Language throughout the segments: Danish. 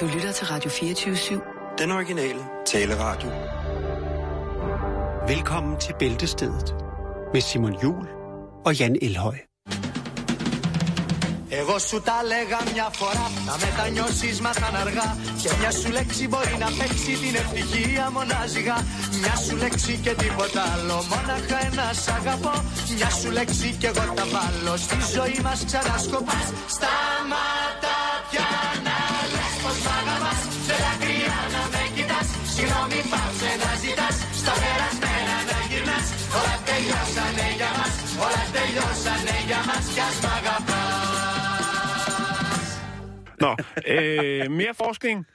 Du lytter til Radio 24-7. Den originale taleradio. Velkommen til Bæltestedet med Simon Jul og Jan Elhøj. Εγώ σου τα λέγα μια φορά Να μετανιώσεις μας θα αργά Και μια σου λέξη μπορεί να παίξει την ευτυχία μονάζιγα Μια σου λέξη και τίποτα άλλο Μόναχα ένα σ' αγαπώ Μια σου λέξη και εγώ τα βάλω Στη ζωή μας ξανασκοπάς Σταματά Nå, øh, mere forskning.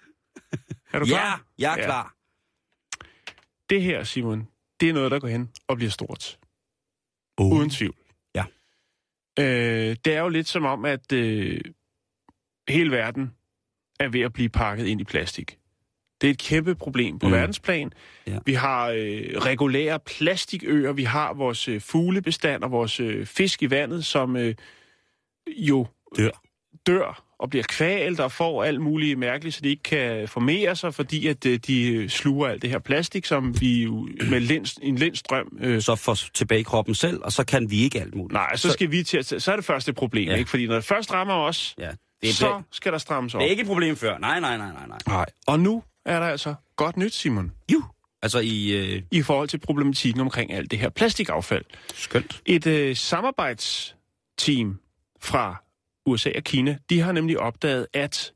Er du Ja, klar? jeg er klar. Det her, Simon, det er noget, der går hen og bliver stort. Uh. Uden tvivl. Ja. Øh, det er jo lidt som om, at øh, hele verden er ved at blive pakket ind i plastik. Det er et kæmpe problem på mm. verdensplan. Ja. Vi har øh, regulære plastikøer, vi har vores øh, fuglebestand og vores øh, fisk i vandet, som øh, jo Dør. dør og bliver kvalt og får alt muligt mærkeligt, så de ikke kan formere sig, fordi at øh, de sluger alt det her plastik, som vi med lind, en lindstrøm... Øh, Så får tilbage i kroppen selv, og så kan vi ikke alt muligt. nej, så skal vi til at... Så er det første problem, ja. ikke? Fordi når det først rammer os, Ja, det er, så skal der strammes op. det er ikke et problem før. Nej, nej, nej, nej, nej. Nej. Og nu er der altså godt nyt, Simon, Jo. Altså i... Øh, i forhold til problematikken omkring alt det her plastikaffald. skønt. Et øh, samarbejdsteam fra USA og Kina, de har nemlig opdaget, at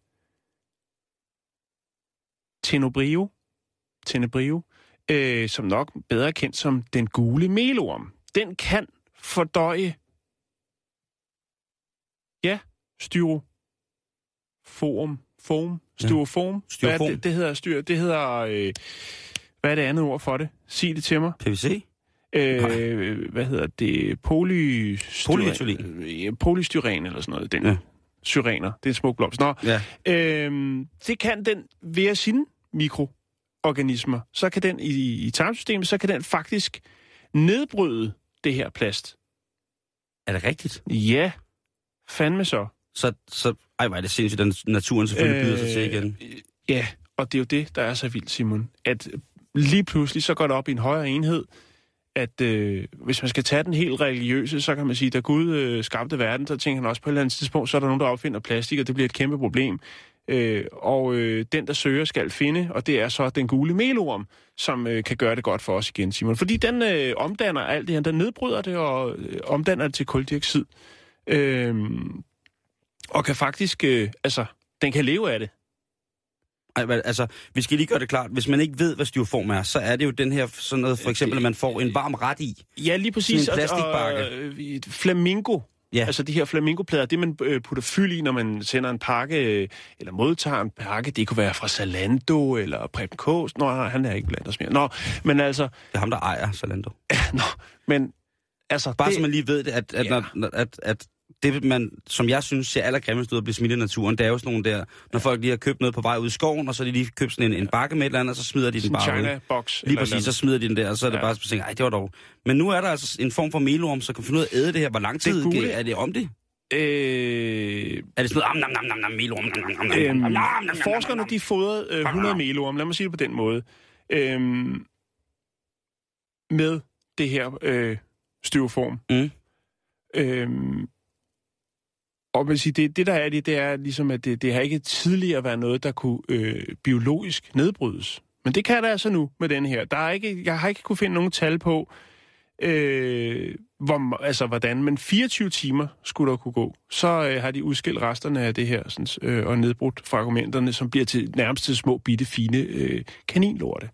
Tenebrio, Tenebrio øh, som nok bedre kendt som den gule melorm, den kan fordøje, ja, styro, forum, foam, styrofoam. Styrofoam. Hvad det, det hedder, styr, det hedder, øh, hvad er det andet ord for det? Sig det til mig. PVC? Øh, hvad hedder det? Polystyren. Polyethylen. Øh, Polystyren eller sådan noget. Den Ja. syrener. Det er en smuk blomst. Nå, Ja. øhm, det kan den ved sine mikroorganismer. Så kan den i, i tarmsystemet, så kan den faktisk nedbryde det her plast. Er det rigtigt? Ja, fandme så. Så, så ej, hvor er det sindssygt, at naturen selvfølgelig byder sig til igen. Øh, Ja, og det er jo det, der er så vildt, Simon. At lige pludselig så går det op i en højere enhed, at øh, hvis man skal tage den helt religiøse, så kan man sige, da Gud øh, skabte verden, så tænker han også på et eller andet tidspunkt, så er der nogen, der opfinder plastik, og det bliver et kæmpe problem. Øh, og øh, den, der søger, skal finde, og det er så den gule melorm, som øh, kan gøre det godt for os igen, Simon. Fordi den øh, omdanner alt det her, den nedbryder det og øh, omdanner det til koldioxid. Øh, og kan faktisk, øh, altså, den kan leve af det. Ej, hvad- altså, vi skal lige gøre det klart. Hvis man ikke ved, hvad styroform er, så er det jo den her, sådan noget, for eksempel, at man får en varm ret i. Ja, lige præcis. Sådan en Og- plastikbakke. Og, øh, et flamingo. Ja. Altså de her flamingoplader, det man øh, putter fyld i, når man sender en pakke, øh, eller modtager en pakke, det kunne være fra Zalando eller Preben Kås. Nå, han er ikke blandt os mere. Nå, men altså, Det er ham, der ejer Zalando. nå, men altså... Bare det, så man lige ved det, at, at, Ja. når, at, at det, man, som jeg synes ser allergrimmest ud at blive smidt i naturen, det er jo sådan nogle der, når folk lige har købt noget på vej ud i skoven, og så har de lige købt sådan en, en bakke med et eller andet, og så smider de den bare ud. China-box. Lige præcis, så smider de den der, og så er det Ja. bare sådan, ej, det var dog. Men nu er der altså en form for melorm, så kan finde ud af at æde det her. Hvor lang tid gule- er det om det? Øh, Er det sådan noget, am, nam, nam, nam, nam, melorm, nam, nam, nam, nam, øhm, nam, nam, nam, nam, forskerne, de fodrede øh, 100 melorm, lad mig sige det på den måde, øhm, med det her øh, styroform. Mm. Øhm, og man siger, det, det der er det, det er ligesom, at det, det har ikke tidligere været noget, der kunne øh, biologisk nedbrydes. Men det kan der altså nu med den her. Der er ikke, jeg har ikke kunne finde nogen tal på, øh, hvor, altså hvordan, men 24 timer skulle der kunne gå. Så øh, har de udskilt resterne af det her sådan, øh, og nedbrudt fragmenterne, som bliver til nærmest til små, bitte, fine øh, kaninlorte.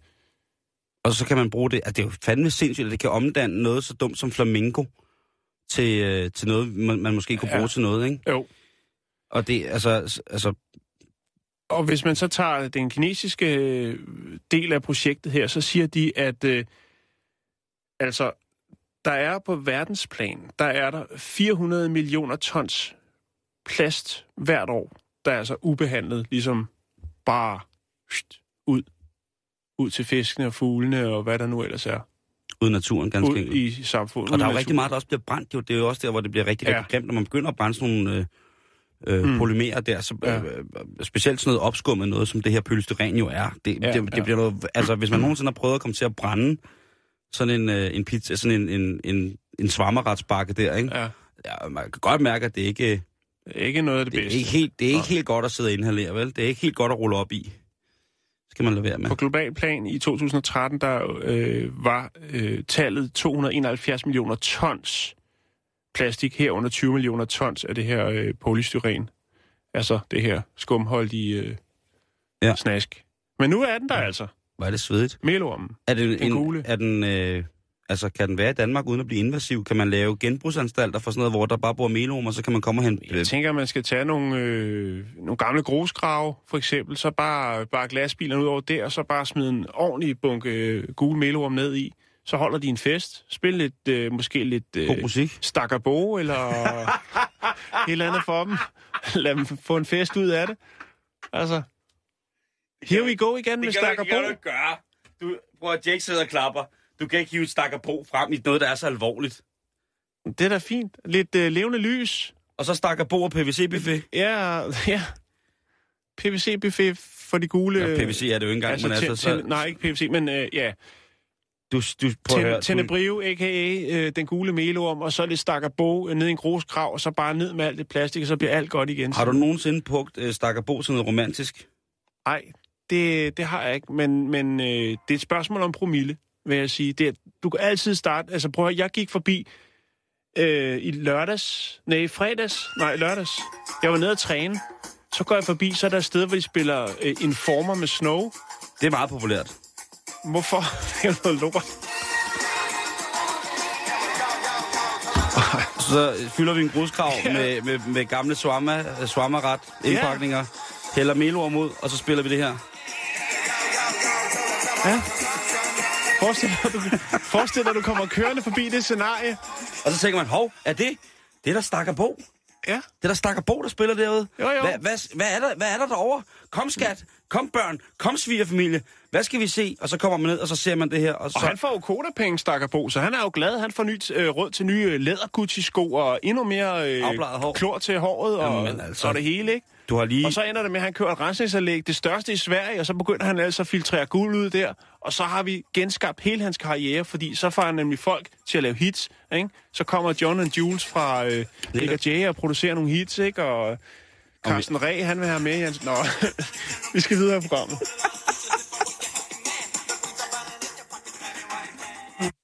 Og så kan man bruge det, at det er jo fandme sindssygt, at det kan omdanne noget så dumt som flamingo til, øh, til noget, man, man måske kunne Ja. bruge til noget, ikke? Jo. Og det, altså, altså Og hvis man så tager den kinesiske øh, del af projektet her, så siger de, at øh, altså, der er på verdensplan, der er der 400 millioner tons plast hvert år, der er altså ubehandlet, ligesom bare pst, ud, ud til fiskene og fuglene og hvad der nu ellers er, ud i naturen, ganske ud enkelt. i samfundet. Og der er jo rigtig meget, der også bliver brændt. Jo. Det er jo også der, hvor det bliver rigtig, Ja. rigtig grimt, når man begynder at brænde sådan nogle, øh, øh, mm. polymerer der, så, Ja. øh, øh, specielt sådan noget opskummet noget, som det her polystyren jo er. Det, Ja, det, det ja. bliver noget, altså hvis man nogensinde har prøvet at komme til at brænde sådan en, øh, en pizza, sådan en, en, en, en svammeretsbakke der, ikke? Ja. Ja, man kan godt mærke, at det ikke, Det er ikke noget af det, det er bedste. ikke helt, det er ikke helt godt at sidde og inhalere, vel? Det er ikke helt godt at rulle op i. Skal man lade være med. På global plan i 2013, der øh, var øh, tallet 271 millioner tons plastik, herunder 20 millioner tons af det her øh, polystyren. Altså det her skumholdige øh, Ja. ja. snask. Men nu er den der altså. Hvor er det svedigt. Melormen. Er det Den en, gule. Er den, øh, altså, kan den være i Danmark uden at blive invasiv? Kan man lave genbrugsanstalter for sådan noget, hvor der bare bor melomer, og så kan man komme hente... Jeg tænker, man skal tage nogle, øh, nogle gamle grusgrave, for eksempel, så bare, bare glasbilerne ud over der, og så bare smide en ordentlig bunke øh, gule melorm ned i. Så holder de en fest. Spil lidt, øh, måske lidt øh, God musik. stakkerbo, eller et eller andet for dem. Lad dem få en fest ud af det. Altså, here we go igen med stakkerbo. gøre. Du, prøv at Jake sidder og klapper. Du kan ikke hive et stakkerbro frem i noget, der er så alvorligt. Det er da fint. Lidt øh, levende lys. Og så stakkerbo og PVC-buffet. Ja, ja. PVC-buffet for de gule... Ja, PVC er det jo ikke engang, Altså, men altså, Så, nej, ikke PVC, men øh, ja. du, du, prøv at høre. Ten, Tenebrive, a.k.a. Øh, den gule melorm, og så lidt stakkerbo øh, ned i en grusgrav, og så bare ned med alt det plastik, og så bliver alt godt igen. Har du nogensinde pugt øh, stakkerbo til noget romantisk? Nej, det, det har jeg ikke, men, men øh, det er et spørgsmål om promille, vil jeg sige. Det, er- du kan altid starte... Altså prøv at høre, jeg gik forbi øh, i lørdags... Nej, fredags. Nej, lørdags. Jeg var nede at træne. Så går jeg forbi, så er der et sted, hvor de spiller øh, Informer med Snow. Det er meget populært. Hvorfor? Det er noget lort. Så fylder vi en gruskrav Ja. med, med, med gamle swamma, swammerret indpakninger, hælder melorm ud, og så spiller vi det her. Ja. Forestil dig, du, forestil dig, du kommer kørende forbi det scenarie. Og så tænker man, hov, er det? Det er der stakker bo. Ja. Det er der stakker bo, der spiller derude. Jo, jo. Hvad, hvad, hvad, er der, hvad er der derovre? Kom skat, kom børn, kom svigerfamilie. Hvad skal vi se? Og så kommer man ned, og så ser man det her. Og så, Og han får jo kodapenge, stakker på, så han er jo glad. Han får nyt øh, råd til nye lædergucci-sko og endnu mere øh, klor til håret og, Jamen, altså. og det hele, ikke? Du har lige... Og så ender det med, at han kører et rensningsanlæg, det største i Sverige, og så begynder han altså at filtrere guld ud der, og så har vi genskabt hele hans karriere, fordi så får han nemlig folk til at lave hits, ikke? Så kommer John and Jules fra øh, Nick og Jay og producerer nogle hits, ikke? Og Carsten Reh, han vil have med i hans... Nå, vi skal videre i programmet.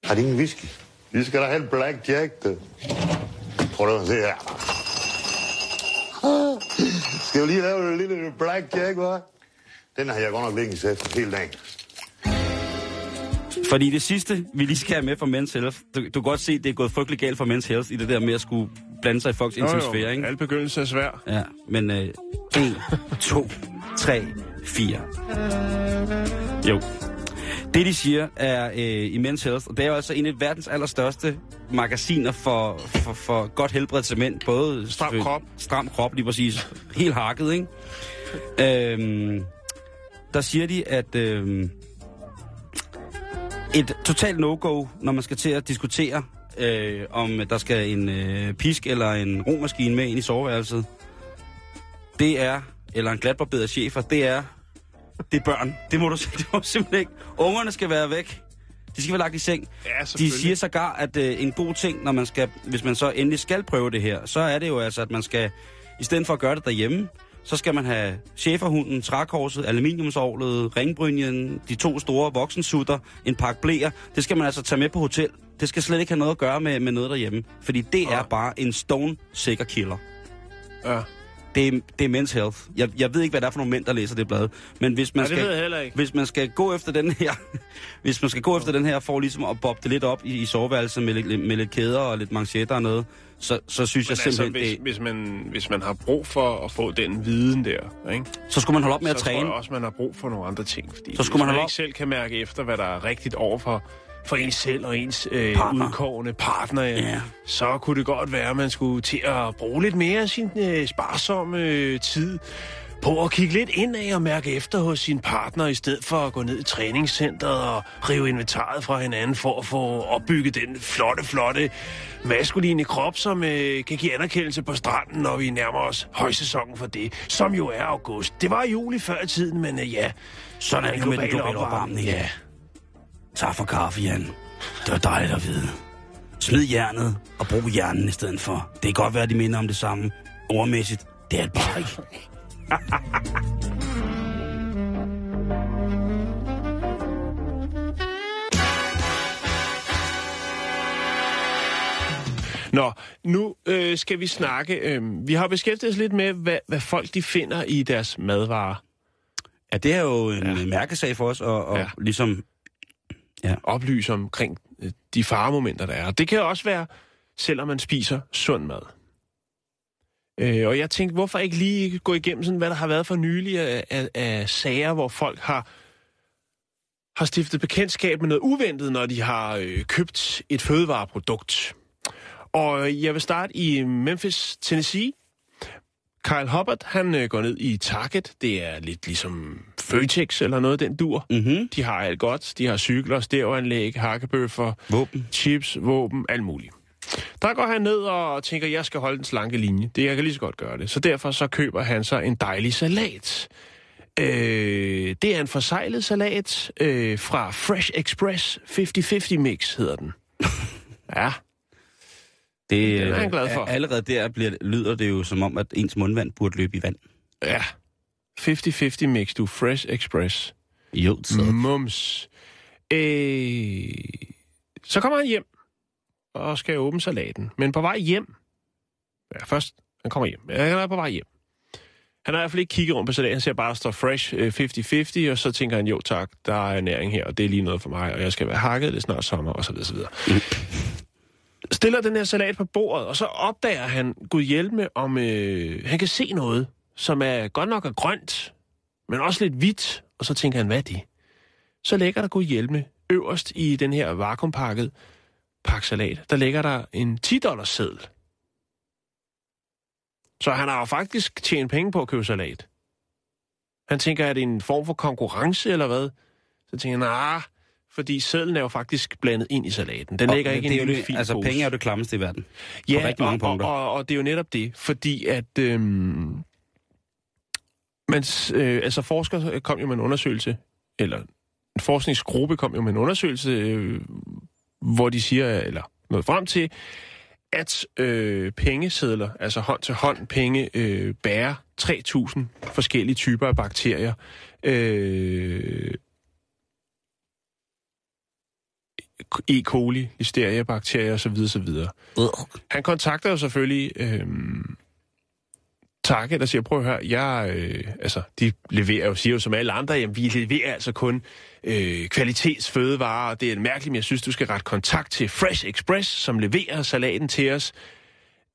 Har de ingen whisky? Vi skal da have en Black Jack, du. Prøv at se her. Skal vi lige lave en lille Black Jack, hva'? Den har jeg godt nok liggende efter hele dagen. Fordi det sidste, vi lige skal have med for Men's Health, du, du kan godt se, det er gået frygtelig galt for Men's Health i det der med at skulle blande sig i folks intimsfære, ikke? alle begyndelser er svær. Ja, men øh, 1, 2, 3, 4. Jo. Det, de siger, er øh, i Men's Health, og det er jo altså en af verdens allerstørste magasiner for, for, for godt helbredt mænd. Både Stram krop. Stram krop, lige præcis. Helt hakket, ikke? Øhm, der siger de, at øhm, et totalt no-go, når man skal til at diskutere, øh, om der skal en øh, pisk eller en romaskine med ind i soveværelset, det er, eller en glatbarberet chefer, det er, det er børn. Det må du, det må du simpelthen ikke. Ungerne skal være væk. De skal være lagt i seng. Ja, De siger sågar, at øh, en god ting, når man skal, hvis man så endelig skal prøve det her, så er det jo altså, at man skal, i stedet for at gøre det derhjemme, så skal man have cheferhunden, trækorset, aluminiumsovlet, ringbrynjen, de to store voksensutter, en pakke blæer. Det skal man altså tage med på hotel. Det skal slet ikke have noget at gøre med, med noget derhjemme. Fordi det er bare en stone sikker killer. Ja. Det er, det er men's health. Jeg, jeg ved ikke, hvad det er for nogle mænd, der læser det blad. Men hvis man, det skal, ikke. hvis man skal gå efter den her, hvis man skal gå efter den her, for ligesom at bobbe det lidt op i, i soveværelset med, lidt- med lidt kæder og lidt manchetter og noget, så, så synes Men jeg altså, simpelthen, hvis, det, hvis, man, hvis man har brug for at få den viden der, ikke? så skulle man holde op med så at tror træne. jeg også, man har brug for nogle andre ting. Fordi Så skulle man holde ikke op- selv kan mærke efter, hvad der er rigtigt over for, for ens selv og ens øh, Partner. udkårende partner, ja. Så kunne det godt være, at man skulle til at bruge lidt mere af sin øh, sparsomme øh, tid på at kigge lidt indad og mærke efter hos sin partner, i stedet for at gå ned i træningscenteret og rive inventaret fra hinanden for at få opbygget den flotte, flotte maskuline krop, som øh, kan give anerkendelse på stranden, når vi nærmer os højsæsonen for det, som jo er august. Det var juli før i tiden, men øh, ja, Sådan er det jo med den globale opvarmning. Ja. Tak for kaffe, Jan. Det var dejligt at vide. Smid jernet og brug hjernen i stedet for. Det kan godt være, at de minder om det samme. Ordmæssigt, det er det bare ikke. Nå, nu øh, skal vi snakke. Øh, vi har beskæftiget os lidt med, hvad, hvad folk de finder i deres madvarer. Ja, det er jo en ja. mærkesag for os, og, og Ja ja. Oplyse omkring øh, de faremomenter, der er. Og det kan også være, selvom man spiser sund mad. Øh, og jeg tænkte, hvorfor ikke lige gå igennem, sådan, hvad der har været for nylig af, af, af sager, hvor folk har, har stiftet bekendtskab med noget uventet, når de har øh, købt et fødevareprodukt. Og jeg vil starte i Memphis, Tennessee. Kyle Hubbard, han øh, går ned i Target. Det er lidt ligesom Føtex eller noget den dur. Mm-hmm. De har alt godt. De har cykler, stereoanlæg, hakkebøffer, Våben. chips, våben, alt muligt. Der går han ned og tænker, jeg skal holde den slanke linje. Det jeg kan lige så godt gøre det. Så derfor så køber han sig en dejlig salat. Øh, det er en forsejlet salat øh, fra Fresh Express 50-50 Mix, hedder den. Ja, Det, Den er han øh, glad for. Allerede der bliver, lyder det jo som om, at ens mundvand burde løbe i vand. ja. 50-50 Mix, du. Fresh Express. Jo, så. Mums. Øh, så kommer han hjem og skal åbne salaten. Men på vej hjem... Ja, først, han kommer hjem. Ja, han er på vej hjem. Han har i hvert fald ikke kigget rundt på salaten. Han ser bare, at der står fresh øh, 50-50, og så tænker han, jo tak, der er næring her, og det er lige noget for mig, og jeg skal være hakket, det er snart sommer, og så videre, så videre. Stiller den her salat på bordet, og så opdager han, Gud hjælpe om øh, han kan se noget, som er godt nok er grønt, men også lidt hvidt, og så tænker han, hvad er det? så ligger der Gud hjælpe øverst i den her vakuumpakket pakke salat, der ligger der en 10 dollars seddel. Så han har jo faktisk tjent penge på at købe salat. Han tænker, er det en form for konkurrence eller hvad? Så tænker han, nej, fordi sedlen er jo faktisk blandet ind i salaten. Den ligger Og ikke i en lille fin Altså, pose. penge er jo det klammeste i verden. Ja, rigtig mange og, punkter. Og, og, og det er jo netop det, fordi at... Øhm, man, øh, altså forskere kom jo med en undersøgelse, eller en forskningsgruppe kom jo med en undersøgelse, øh, hvor de siger, eller noget frem til, at øh, pengesedler, altså hånd til hånd penge, øh, bærer 3.000 forskellige typer af bakterier. Øh, E. coli, listeria-bakterier osv. osv. Han kontakter jo selvfølgelig øh, Target og siger, prøv at høre, jeg, øh, altså, de leverer jo, siger jo som alle andre, jamen, vi leverer altså kun øh, kvalitetsfødevarer, og det er mærkeligt, men jeg synes, du skal rette kontakt til Fresh Express, som leverer salaten til os.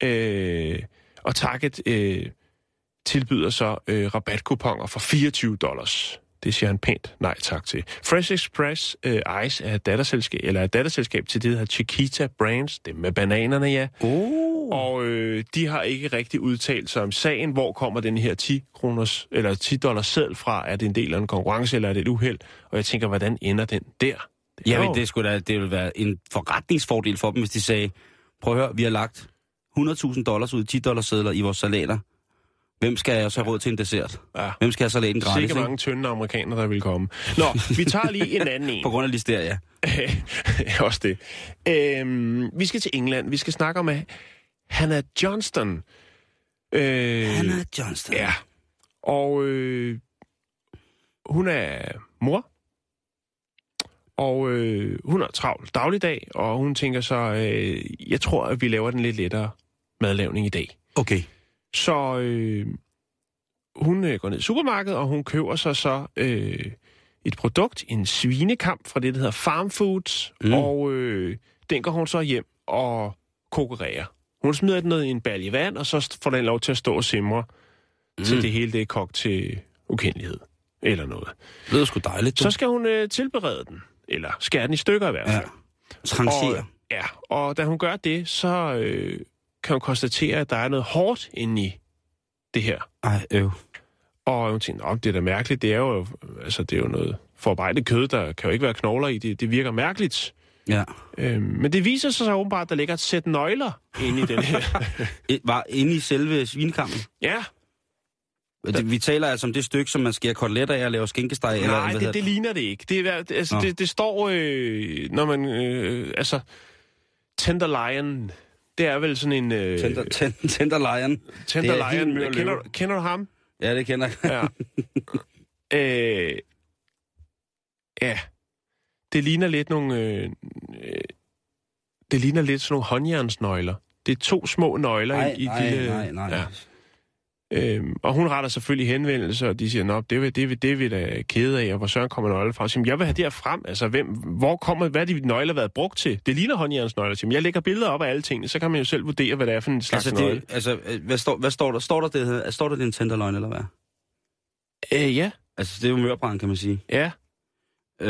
Øh, og Target øh, tilbyder så øh, rabatkuponer for 24 dollars. Det siger han pænt nej tak til. Fresh Express øh, Ice er et datterselskab, eller er et datterselskab til det, der hedder Chiquita Brands. Det med bananerne, ja. Oh. Og øh, de har ikke rigtig udtalt sig om sagen. Hvor kommer den her 10 kroners, eller 10 dollars seddel fra? Er det en del af en konkurrence, eller er det et uheld? Og jeg tænker, hvordan ender den der? Det jo- det, skulle da, det ville være en forretningsfordel for dem, hvis de sagde, prøv at høre, vi har lagt 100.000 dollars ud i 10 dollars sedler i vores salater. Hvem skal jeg så have råd til en dessert? Ja. Hvem skal have salaten gratis? Sikke ikke? mange tynde amerikanere, der vil komme. Nå, vi tager lige en anden en. På grund af listeria. Også det. Øhm, vi skal til England. Vi skal snakke om Hannah Johnston. Øh, Hannah Johnston. Ja. Og øh, hun er mor. Og øh, hun har travlt dagligdag, og hun tænker så, øh, jeg tror, at vi laver den lidt lettere madlavning i dag. Okay. Så øh, hun øh, går ned i supermarkedet, og hun køber sig så øh, et produkt, en svinekamp fra det, der hedder Farm Foods, Mm. og øh, den går hun så hjem og konkurrerer. Hun smider den ned i en balje vand, og så får den lov til at stå og simre, mm. til det hele det er kogt til ukendelighed. Eller noget. Det lyder sgu dejligt. Så skal hun øh, tilberede den. Eller skære den i stykker i hvert ja. fald. Trancher. Og, ja, og da hun gør det, så øh, kan hun konstatere, at der er noget hårdt inde i det her. Ej, øv. Og hun tænkte, "Nå, det er da mærkeligt, det er jo, altså, det er jo noget forarbejdet kød, der kan jo ikke være knogler i, det, det virker mærkeligt. Ja. Øhm, men det viser sig så åbenbart, at der ligger et sæt nøgler inde i den her. Var inde i selve svinekammen. ja, Det, vi taler altså om det stykke, som man skærer koteletter af og laver skinkesteg. eller, nej, hvad det, hedder det ligner det ikke. Det, er, det- altså, Nå. det, det står, øh, når man, øh, altså, Tenderlion, det er vel sådan en... Øh, Tender, ten, tenderlejren. Tenderlion. Det er helt mør Kender, du- kender du ham? Ja, det kender jeg. Ja. øh, ja. Det ligner lidt nogle... Øh, øh, det ligner lidt sådan nogle håndjernsnøgler. Det er to små nøgler Nej, i, i nej, lille... nej, nej. Ja. Øhm, og hun retter selvfølgelig henvendelse, og de siger, Nå, det, det, det er vi da kede af, og hvor søren kommer nøgler fra? Siger, jeg vil have det her frem. Altså, hvem, hvor kommer, hvad er de nøgler været brugt til? Det ligner håndjernsnøgler. Så, jeg lægger billeder op af alle tingene, så kan man jo selv vurdere, hvad det er for en slags Altså, nøgle. det, altså øh, hvad, står, hvad står der? Står der, det, står der, det en tenderløgn, eller hvad? Øh, ja, Altså, det er jo mørbrand, kan man sige. ja. Øh,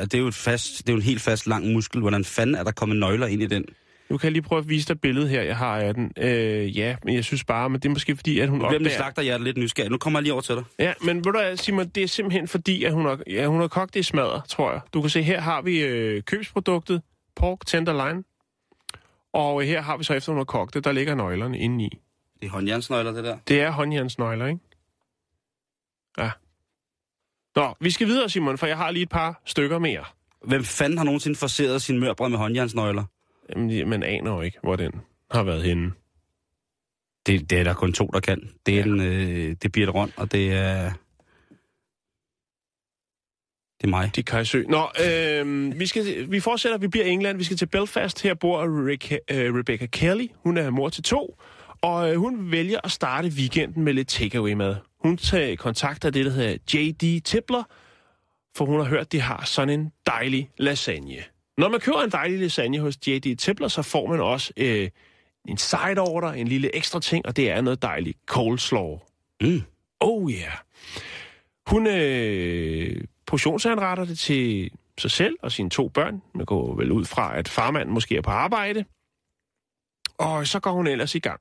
det er jo et fast, det er jo en helt fast lang muskel. Hvordan fanden er der kommet nøgler ind i den? Nu kan jeg lige prøve at vise dig billedet her, jeg har af den. Øh, ja, men jeg synes bare, men det er måske fordi, at hun Nu bliver min opdager... slagter jeg lidt nysgerrig. Nu kommer jeg lige over til dig. Ja, men ved du hvad, Simon, det er simpelthen fordi, at hun har, ja, hun har kogt det i smadder, tror jeg. Du kan se, her har vi øh, købsproduktet, pork tenderloin. Og øh, her har vi så, efter hun har kogt det, der ligger nøglerne inde i. Det er håndjernsnøgler, det der. Det er håndjernsnøgler, ikke? Ja. Nå, vi skal videre, Simon, for jeg har lige et par stykker mere. Hvem fanden har nogensinde forseret sin mørbrad med håndjernsnøgler? Jamen, man aner jo ikke, hvor den har været henne. Det, det er der kun to, der kan. Det er, Ja. den, øh, det er Birte Røn, og det er... Det er mig. De Kajsø. Nå, øh, vi, skal, vi fortsætter, vi bliver i England. Vi skal til Belfast. Her bor Rebecca, øh, Rebecca Kelly. Hun er mor til to. Og øh, hun vælger at starte weekenden med lidt takeaway-mad. Hun tager kontakt af det, der hedder J.D. Tippler, for hun har hørt, de har sådan en dejlig lasagne. Når man køber en dejlig lasagne hos J.D. Tippler, så får man også øh, en side order, en lille ekstra ting, og det er noget dejligt coleslaw. Mm. Oh yeah. Hun øh, portionsanretter det til sig selv og sine to børn. Man går vel ud fra, at farmanden måske er på arbejde. Og så går hun ellers i gang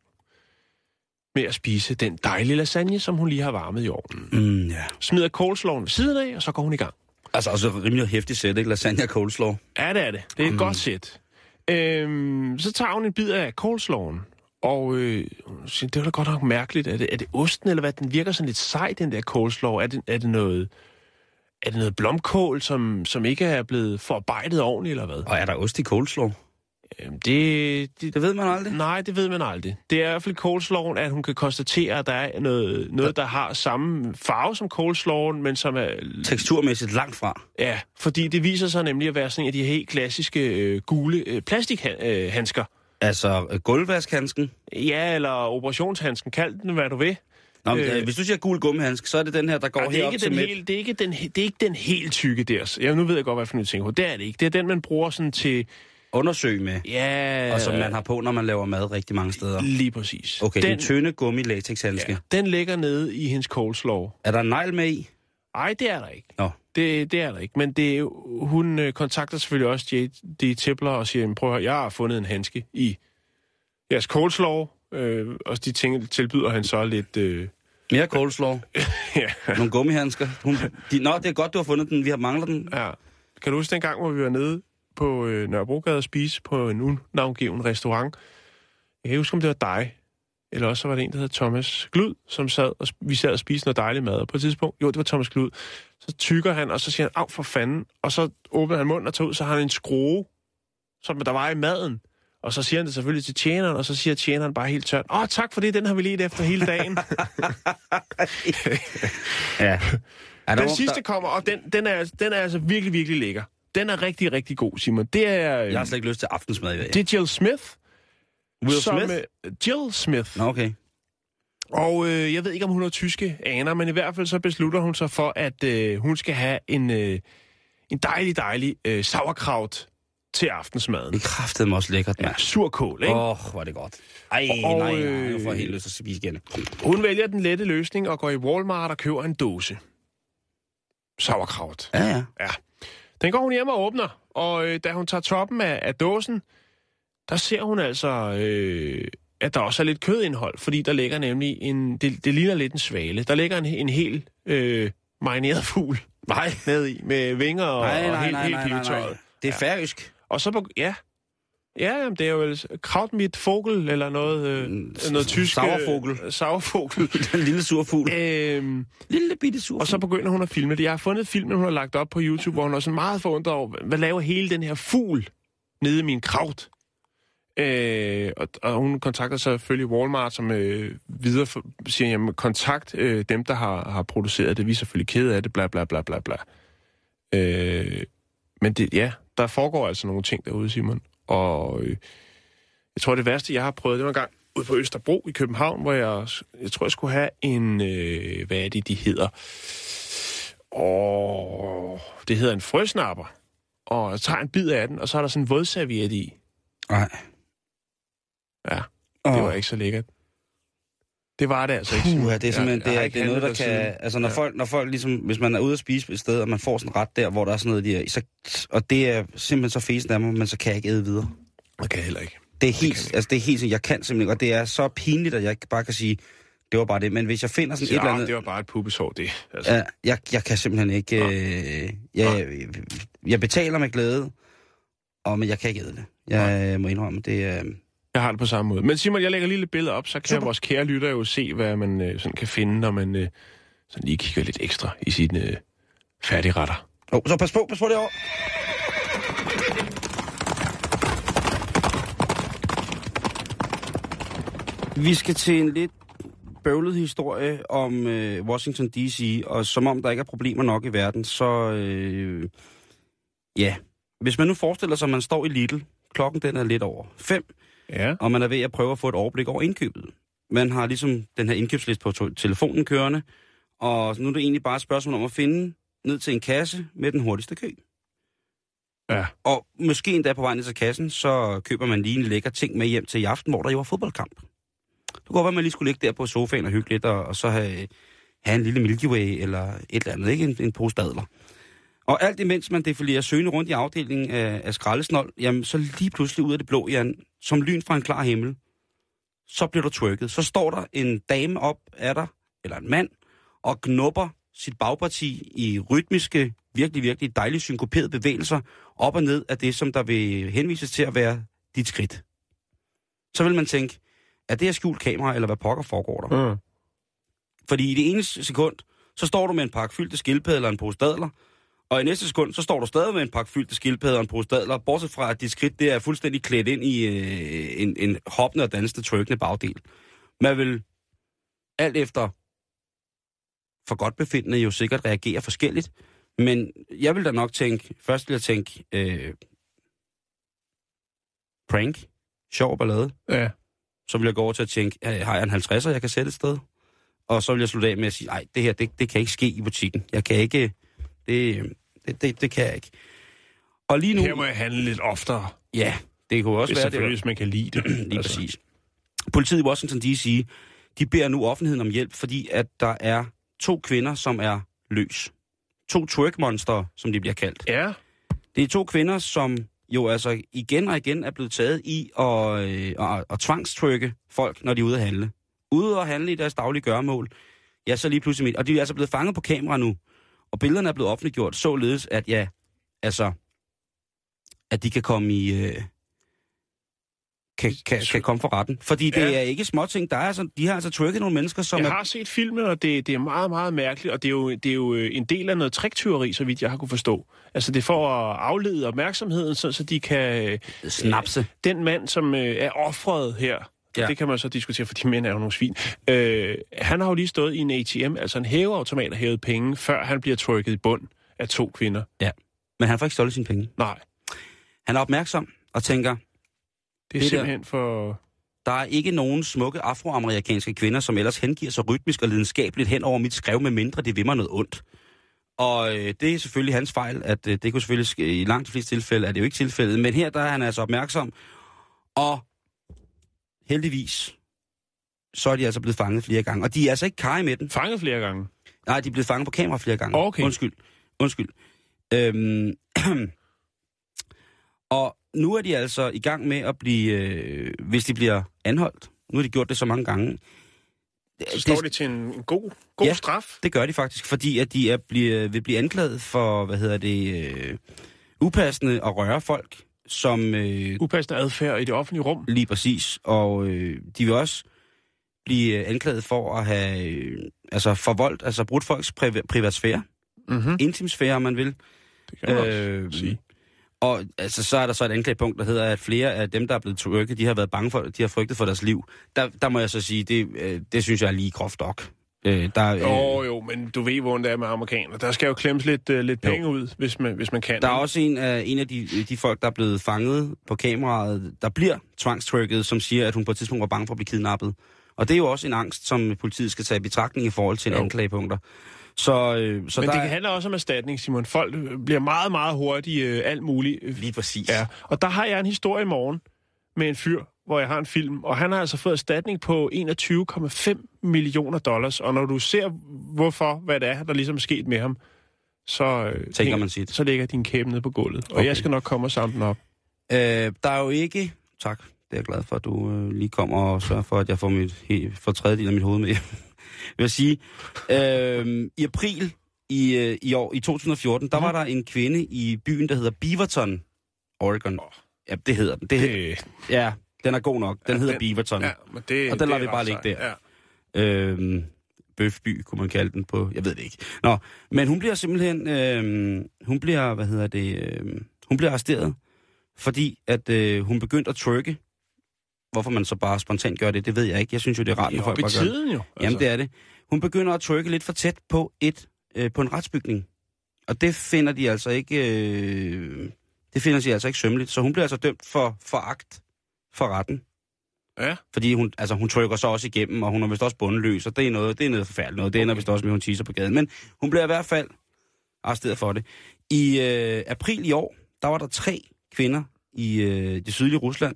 med at spise den dejlige lasagne, som hun lige har varmet i ovnen. Mm, ja. Smider coleslawen ved siden af, og så går hun i gang. Altså også rimelig hæftigt sæt, ikke? Lasagne og coleslaw. Ja, det er det. Det er et mm. godt sæt. Øhm, så tager hun en bid af coleslawen, og øh, det var da godt nok mærkeligt. Er det, er det osten, eller hvad? Den virker sådan lidt sej, den der coleslaw. Er det, er det noget... Er det noget blomkål, som, som ikke er blevet forarbejdet ordentligt, eller hvad? Og er der ost i coleslaw? Øhm, det, det, Det ved man aldrig. Nej, det ved man aldrig. Det er i hvert fald coleslawen, at hun kan konstatere, at der er noget, noget der har samme farve som coleslawen, men som er... Teksturmæssigt langt fra. Ja, fordi det viser sig nemlig at være sådan en af de helt klassiske øh, gule øh, plastikhandsker. Altså øh, gulvvaskhandsken. Ja, eller operationshandsken, kald den, hvad du vil. Nå, men, Øh. øh, hvis du siger gul gummihandsk, så er det den her, der går Ej, det, er herop ikke til den midt. helt, det, er ikke den, det er ikke den helt tykke der. Ja, nu ved jeg godt, hvad for en tænker på. Det er det ikke. Det er den, man bruger sådan til... Undersøg med. Ja... Og som man har på, når man laver mad rigtig mange steder. Lige præcis. Okay, den, den tynde gummi latexhandske. ja, den ligger nede i hendes coleslaw. Er der en negl med i? Nej, det er der ikke. Nå. Det, det er der ikke. Men det, hun øh, kontakter selvfølgelig også J.D. Tippler og siger, "Jamen, prøv at høre, jeg har fundet en handske i jeres coleslaw. Øh, og de ting tilbyder han så lidt... Øh, Mere coleslaw. ja, Nogle gummihandsker. Hun, de, nå, det er godt, du har fundet den. Vi har manglet den. ja. Kan du huske den gang, hvor vi var nede på øh, Nørrebrogade og spise på en unavngiven restaurant? Jeg kan huske, om det var dig, eller også så var det en, der hed Thomas Glud, som sad og, vi sad og spiste noget dejligt mad. Og på et tidspunkt, jo, det var Thomas Glud, så tykker han, og så siger han, af for fanden, og så åbner han munden og tager ud, så har han en skrue, som der var i maden. Og så siger han det selvfølgelig til tjeneren, og så siger tjeneren bare helt tørt, åh, tak for det, den har vi let efter hele dagen. Ja. Den sidste kommer, og den, den, er, den er altså virkelig, virkelig lækker. Den er rigtig, rigtig god, Simon. Det er, øh, Jeg har slet ikke lyst til aftensmad i dag. det er Jill Smith. Will som, Smith? øh, Jill Smith. Nå, okay. Og øh, jeg ved ikke, om hun har tyske aner, men i hvert fald så beslutter hun sig for, at øh, hun skal have en, øh, en dejlig, dejlig øh, sauerkraut til aftensmaden. Det kræftede mig også lækkert, Ja, mand. surkål, ikke? Åh, oh, hvor er det godt. Ej, Og, nej, nej, øh, nu får jeg helt lyst til at spise igen. Hun vælger den lette løsning og går i Walmart og køber en dåse. Sauerkraut. Ja, ja. Ja. Den går hun hjem og åbner, og øh, da hun tager toppen af, af dåsen, der ser hun altså øh, at der også er lidt kødindhold, fordi der ligger nemlig en, det, det ligner lidt en svale. Der ligger en, en helt øh, marineret fugl Nej. ned i, med vinger og, Nej, og nej, helt, nej, helt nej, nej, nej. Det er færøsk. Og så ja, ja, jamen, det er jo kraut mit fogel, eller noget, øh, Mm, noget tysk... Øh, sauervogel. Den lille surfugl. øhm, Lille bitte surfugl. og så begynder hun at filme det. Jeg har fundet filmen, hun har lagt op på YouTube, hvor hun er sådan meget forundret over, hvad laver hele den her fugl nede i min kraut? Øh, og, og hun kontakter selvfølgelig Walmart, som øh, videre for, siger, jamen kontakt øh, dem, der har, har produceret det. Vi er selvfølgelig kede af det, bla bla bla bla bla. Øh, men det, ja, der foregår altså nogle ting derude, Simon. Og øh, jeg tror, det værste, jeg har prøvet, det var en gang ude på Østerbro i København, hvor jeg, jeg tror, jeg skulle have en, øh, hvad er det, de hedder? Og det hedder en frøsnapper. Og jeg tager en bid af den, og så er der sådan en vådserviet i. Nej. Ja, det var ikke så lækkert. Det var det altså ikke. Puh, det er simpelthen, Jeg- jeg det, er, det er noget, der kan... siden. Altså, når, Ja. folk, når folk ligesom... Hvis man er ude at spise et sted, og man får sådan en ret der, hvor der er sådan noget, de er, så, og det er simpelthen så fesen af mig, men så kan jeg ikke æde videre. Det kan jeg heller ikke. Det er helt, jeg altså det er helt, jeg kan simpelthen ikke, og det er så pinligt, at jeg ikke bare kan sige, det var bare det. Men hvis jeg finder sådan et Ja, eller andet... det var bare et pubesår, det. Altså, Ja, jeg, jeg kan simpelthen ikke... Øh, jeg, jeg betaler med glæde, og, men jeg kan ikke æde det. Jeg øh, må indrømme, det er... Øh, Jeg har det på samme måde. Men Simon, jeg lægger lige lidt billeder op, så kan Super. vores kære lytter jo se, hvad man øh, sådan kan finde, når man øh, sådan lige kigger lidt ekstra i sine øh, færdigretter. oh, så pas på, pas på det over. Vi skal til en lidt bøvlet historie om øh, Washington D.C., og som om der ikke er problemer nok i verden, så øh, ja. Hvis man nu forestiller sig, at man står i Lidl, klokken den er lidt over fem, Ja. og man er ved at prøve at få et overblik over indkøbet. Man har ligesom den her indkøbsliste på telefonen kørende, og nu er det egentlig bare et spørgsmål om at finde ned til en kasse med den hurtigste kø. Ja. Og måske endda på vej ned til kassen, så køber man lige en lækker ting med hjem til i aften, hvor der jo er fodboldkamp. Det kunne godt være, at man lige skulle ligge der på sofaen og hygge lidt, og, og så have, have en lille Milky Way eller et eller andet, ikke en, en pose dadler. Og alt imens man defilerer søgende rundt i afdelingen af, af skraldesnold, jamen så lige pludselig ud af det blå, Jan, som lyn fra en klar himmel, så bliver du twerket. Så står der en dame op af dig, eller en mand, og knupper sit bagparti i rytmiske, virkelig, virkelig dejligt synkoperede bevægelser op og ned af det, som der vil henvises til at være dit skridt. Så vil man tænke, er det her skjult kamera, eller hvad pokker foregår der? Mm. Fordi i det ene sekund, så står du med en pakke fyldte skildpadder eller en pose dadler, og i næste sekund, så står du stadig med en pakke fyldte skildpadder og en pose dadler, bortset fra, at dit skridt det er fuldstændig klædt ind i øh, en, en hoppende og dansende, trykkende bagdel. Man vil alt efter for godt befindende jo sikkert reagere forskelligt, men jeg vil da nok tænke, først vil jeg tænke, øh, prank, sjov ballade, Ja. så vil jeg gå over til at tænke, har jeg en 50'er, jeg kan sætte et sted? Og så vil jeg slutte af med at sige, nej, det her, det, det kan ikke ske i butikken. Jeg kan ikke, det, det, det, det kan jeg ikke. Og lige nu, Her må jeg handle lidt oftere, ja, det kunne også hvis være, det selvfølgelig, hvis man kan lide det. Lige altså. præcis. Politiet i Washington D.C., de beder nu offentligheden om hjælp, fordi at der er to kvinder, som er løs. To twerk-monster, som de bliver kaldt. Ja. Det er to kvinder, som jo altså igen og igen er blevet taget i at, øh, at, at tvangstrykke folk, når de er ude at handle. Ude at handle i deres daglige gøremål. Ja, så lige pludselig. Og de er altså blevet fanget på kamera nu. Og billederne er blevet offentliggjort, således at ja, altså, at de kan komme i... Øh, kan, kan, kan komme for retten. Fordi det Ja. er ikke småting. Der er altså, de har altså trykket nogle mennesker, som Jeg er... har set filmen, og det, det er meget, meget mærkeligt, og det er, jo, det er jo øh, en del af noget triktyveri, så vidt jeg har kunne forstå. Altså, det er for at aflede opmærksomheden, så, så de kan... øh, Snapse. Den mand, som øh, er offret her, Ja. ja. det kan man så diskutere, for de mænd er jo nogle svin. Øh, han har jo lige stået i en ATM, altså en hæveautomat, og hævet penge, før han bliver trykket i bund af to kvinder. Men han får ikke stjålet sine penge. Nej, Han er opmærksom og tænker, det er Det det der- simpelthen for... Der er ikke nogen smukke afroamerikanske kvinder, som ellers hengiver sig rytmisk og lidenskabeligt hen over mit skrev, med mindre det vil mig noget ondt. Og øh, det er selvfølgelig hans fejl, at øh, det kunne selvfølgelig ske, i langt de fleste tilfælde er det jo ikke tilfældet, men her der er han altså opmærksom, og heldigvis, så er de altså blevet fanget flere gange. Og de er altså ikke kaj med den. Fanget flere gange. Nej, de er blevet fanget på kamera flere gange. Okay. Undskyld. Undskyld. Øhm, og nu er de altså i gang med at blive, øh, hvis de bliver anholdt, Nu har de gjort det så mange gange. Så står det til en, god, god Ja. straf. Det gør de faktisk, fordi at de er, bliver, vil blive anklaget for, hvad hedder det, øh, upassende at røre folk, som øh, Upassende adfærd i det offentlige rum. lige præcis, og øh, de vil også blive anklaget for at have øh, altså forvoldt, altså brudt folks priva- privatsfære, Mm-hmm. intimsfære, om man vil. Det kan man Øh, også sige. Og altså, så er der så et anklagepunkt, der hedder, at flere af dem, der er blevet trykket, de har været bange for, de har frygtet for deres liv. Der, der må jeg så sige, det, øh, det synes jeg er lige groft nok. Øh, der, øh, Jo, jo, men du ved, hvordan det er med amerikanere. Der skal jo klemmes lidt, uh, lidt Jo. penge ud, hvis man, hvis man kan. Der er også en af, en af de, de folk, der er blevet fanget på kameraet, der bliver tvangstrykket, som siger, at hun på et tidspunkt var bange for at blive kidnappet. Og det er jo også en angst, som politiet skal tage i betragtning i forhold til Jo. anklagepunkter. Så, øh, så Men der det er- handler også om erstatning, Simon. Folk øh, bliver meget, meget hurtigt øh, alt muligt. øh, Lige præcis. Ja, og der har jeg en historie i morgen med en fyr, hvor jeg har en film, og han har altså fået erstatning på 21,5 millioner dollars. Og når du ser, hvorfor, hvad det er, der ligesom er sket med ham, så, øh, Tænker man sit. så ligger din kæbe nede på gulvet. Og Okay. jeg skal nok komme og samle den op. Øh, der er jo ikke... Tak, det er jeg glad for, at du øh, lige kommer og sørger for, at jeg får, mit, he, får tredjedel af mit hoved med. vil jeg sige. Øh, I april i, øh, i år, i 2014, der Mhm. var der en kvinde i byen, der hedder Beaverton, Oregon. Ja, det hedder den. Det, det, Det, ja, den er god nok. Den Ja, hedder den- Beaverton. ja, men det, Og den lader er vi bare ligge der. Ja. Øhm, Bøfby, kunne man kalde den på. Jeg ved det ikke. Nå, men hun bliver simpelthen, øhm, hun bliver, hvad hedder det, øhm, hun bliver arresteret, fordi at øh, hun begyndte at trykke. Hvorfor man så bare spontant gør det, det ved jeg ikke. Jeg synes jo, det er rart, når folk bare gør tiden jo. Altså. Jamen, det er det. Hun begynder at trykke lidt for tæt på et øh, på en retsbygning. Og det finder de altså ikke, øh, det finder de altså ikke sømmeligt. Så hun bliver altså dømt for foragt for retten. Ja. Fordi hun, altså, hun trykker så også igennem, og hun er vist også bundløs, og det er noget, det er noget forfærdeligt noget. Det ender vist også med, at hun teaser på gaden. Men hun bliver i hvert fald arresteret for det. I øh, april i år, der var der tre kvinder i øh, det sydlige Rusland,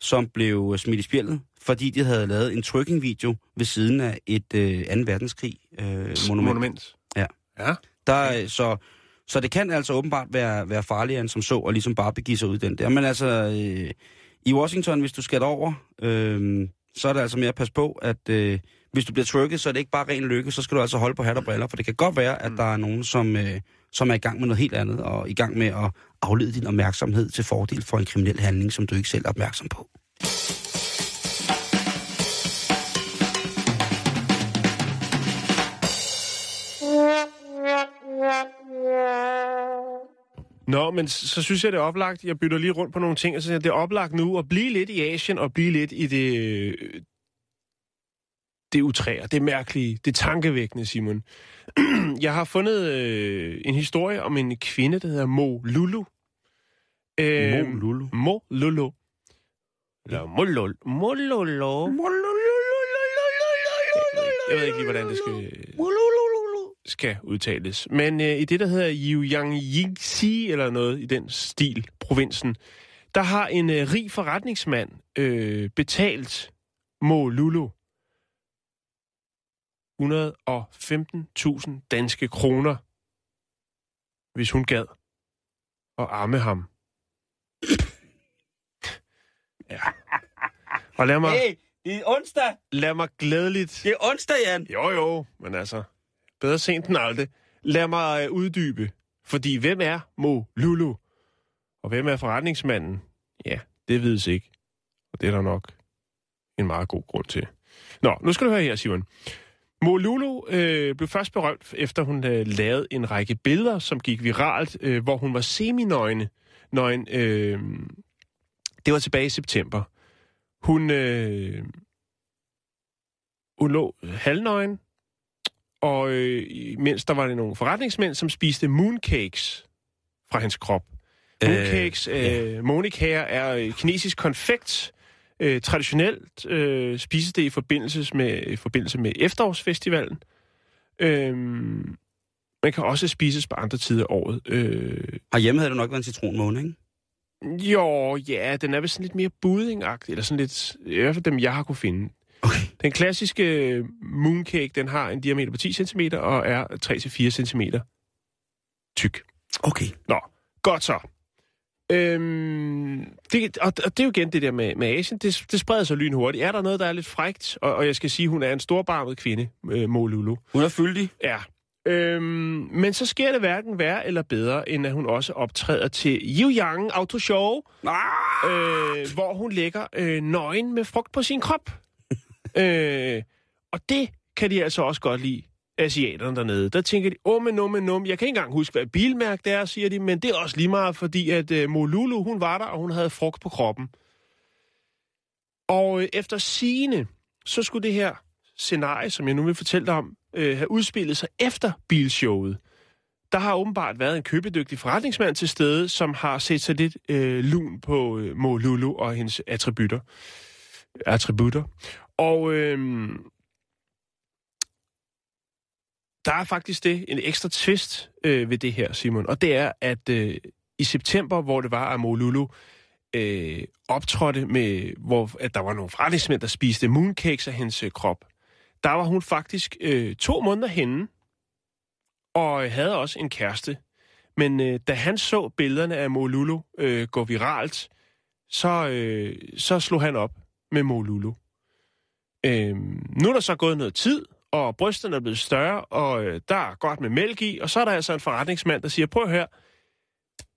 som blev smidt i spjældet, fordi de havde lavet en trykking-video ved siden af et øh, 2. verdenskrig øh, monument. Monument. Ja. Ja. Der, øh, så, så det kan altså åbenbart være, være farligere end som så, og ligesom bare begive sig ud den der. Men altså, øh, i Washington, hvis du skal over, øh, så er det altså mere at passe på, at øh, hvis du bliver trykket, så er det ikke bare ren lykke, så skal du altså holde på hat og briller, for det kan godt være, at der er nogen, som, øh, som er i gang med noget helt andet, og i gang med at aflede din opmærksomhed til fordel for en kriminel handling, som du ikke selv er opmærksom på. Nå, men så synes jeg, det er oplagt. Jeg bytter lige rundt på nogle ting, og så siger jeg, det er oplagt nu at blive lidt i Asien og blive lidt i det, øh, det utræer, det mærkelige, det tankevækkende, Simon. jeg har fundet øh, en historie om en kvinde, der hedder Mo Lulu. Øh, Mo Lulu. Mo Lulu. Eller Mo Lulu. Mo Lulu. Jeg ved ikke lige, hvordan det skal, skal udtales. Men øh, i det, der hedder Jiangxi, eller noget i den stil, provinsen, der har en øh, rig forretningsmand øh, betalt Mo Lulu 115.000 danske kroner, hvis hun gad at arme ham. Ja. Og lad mig, Hey, det er onsdag! lad mig glædeligt... Det er onsdag, Jan! Jo, jo, men altså, bedre sent end aldrig. Lad mig øh, uddybe. Fordi hvem er Mo Lulu? Og hvem er forretningsmanden? Ja, det vides ikke. Og det er der nok en meget god grund til. Nå, nu skal du høre her, Simon. Mo Lulu øh, blev først berømt, efter hun øh, lavede en række billeder, som gik viralt, øh, hvor hun var seminøgne. Nøgen, øh, det var tilbage i september. Hun, øh, hun lå halvnøgen, og øh, mens der var det nogle forretningsmænd, som spiste mooncakes fra hendes krop. Mooncakes, øh, ja. øh, monikager, er øh, kinesisk konfekt. Øh, traditionelt øh, spises det i forbindelse med, i forbindelse med efterårsfestivalen. Øh, man kan også spises på andre tider af året. Øh, Herhjemme havde det nok været en citronmåne, ikke? jo, ja, den er vist sådan lidt mere buddingagtig, eller sådan lidt, i hvert fald dem, jeg har kunne finde. Okay. Den klassiske øh, mooncake, den har en diameter på 10 cm og er 3-4 cm tyk. Okay. Nå, godt så. Øhm, det, og, og det er jo igen det der med, med Asien, det, det spreder sig lynhurtigt. Er der noget, der er lidt frægt, og, og jeg skal sige, hun er en storbarmet kvinde, øh, Mo Lulu. Hun er fyldig. Ja. Øhm, men så sker det hverken værre eller bedre, end at hun også optræder til Yang Auto Show, Ah! øh, hvor hun lægger øh, nøgen med frugt på sin krop øh, og det kan de altså også godt lide, asiaterne dernede. Der tænker de, åh, men men num. Jeg kan ikke engang huske, hvad bilmærke det er, siger de, men det er også lige meget, fordi at øh, Molulu, hun var der, og hun havde frugt på kroppen. Og øh, efter sigende, så skulle det her scenarie, som jeg nu vil fortælle dig om, øh, have udspillet sig efter bilshowet. Der har åbenbart været en købedygtig forretningsmand til stede, som har set sig lidt øh, lun på øh, Molulu og hendes attributter. attributter. Og øh, der er faktisk det, en ekstra twist øh, ved det her, Simon. Og det er, at øh, i september, hvor det var, at Molulu øh, optrådte med, hvor at der var nogle forretningsmænd, der spiste mooncakes af hendes øh, krop, der var hun faktisk øh, to måneder henne, og øh, havde også en kæreste. Men øh, da han så billederne af Molulu øh, gå viralt, så, øh, så slog han op med Molulu. Øh, nu er der så gået noget tid, og brysterne er blevet større, og øh, der er godt med mælk i, og så er der altså en forretningsmand, der siger, prøv her,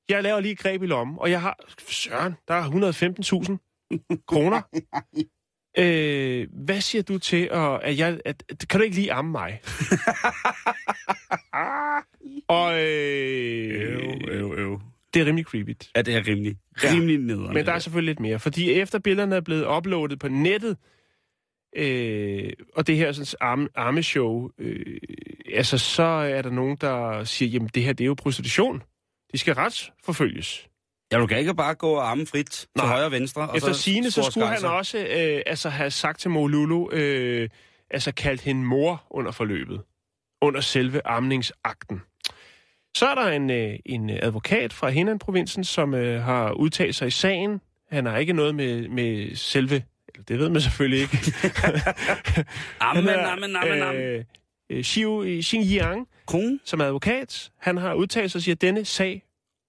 jeg laver lige et greb i lommen, og jeg har, søren, der er 115.000 kroner. Øh, hvad siger du til, at, at jeg... At, at, kan du ikke lige amme mig? og øh, øv, øv. det er rimelig creepy. Ja, det er rimelig, Ja. rimelig nederen. Men der er selvfølgelig lidt mere. Fordi efter billederne er blevet uploadet på nettet, øh, og det her sådan, arme, armeshow, øh, altså så er der nogen, der siger, jamen det her, det er jo prostitution. De skal retsforfølges. Ja, du kan ikke bare gå armen frit til Nej. højre og venstre. Og Efter så sine så skulle han også øh, altså have sagt til Molulu, øh, altså kaldt hende mor under forløbet. Under selve amningsakten. Så er der en, øh, en advokat fra Henan-provinsen, som øh, har udtalt sig i sagen. Han har ikke noget med, med selve... Det ved man selvfølgelig ikke. Amen, amen, amen, amen. øh, øh, Xiu Xinjiang, Kron? som er advokat, han har udtalt sig og siger, at denne sag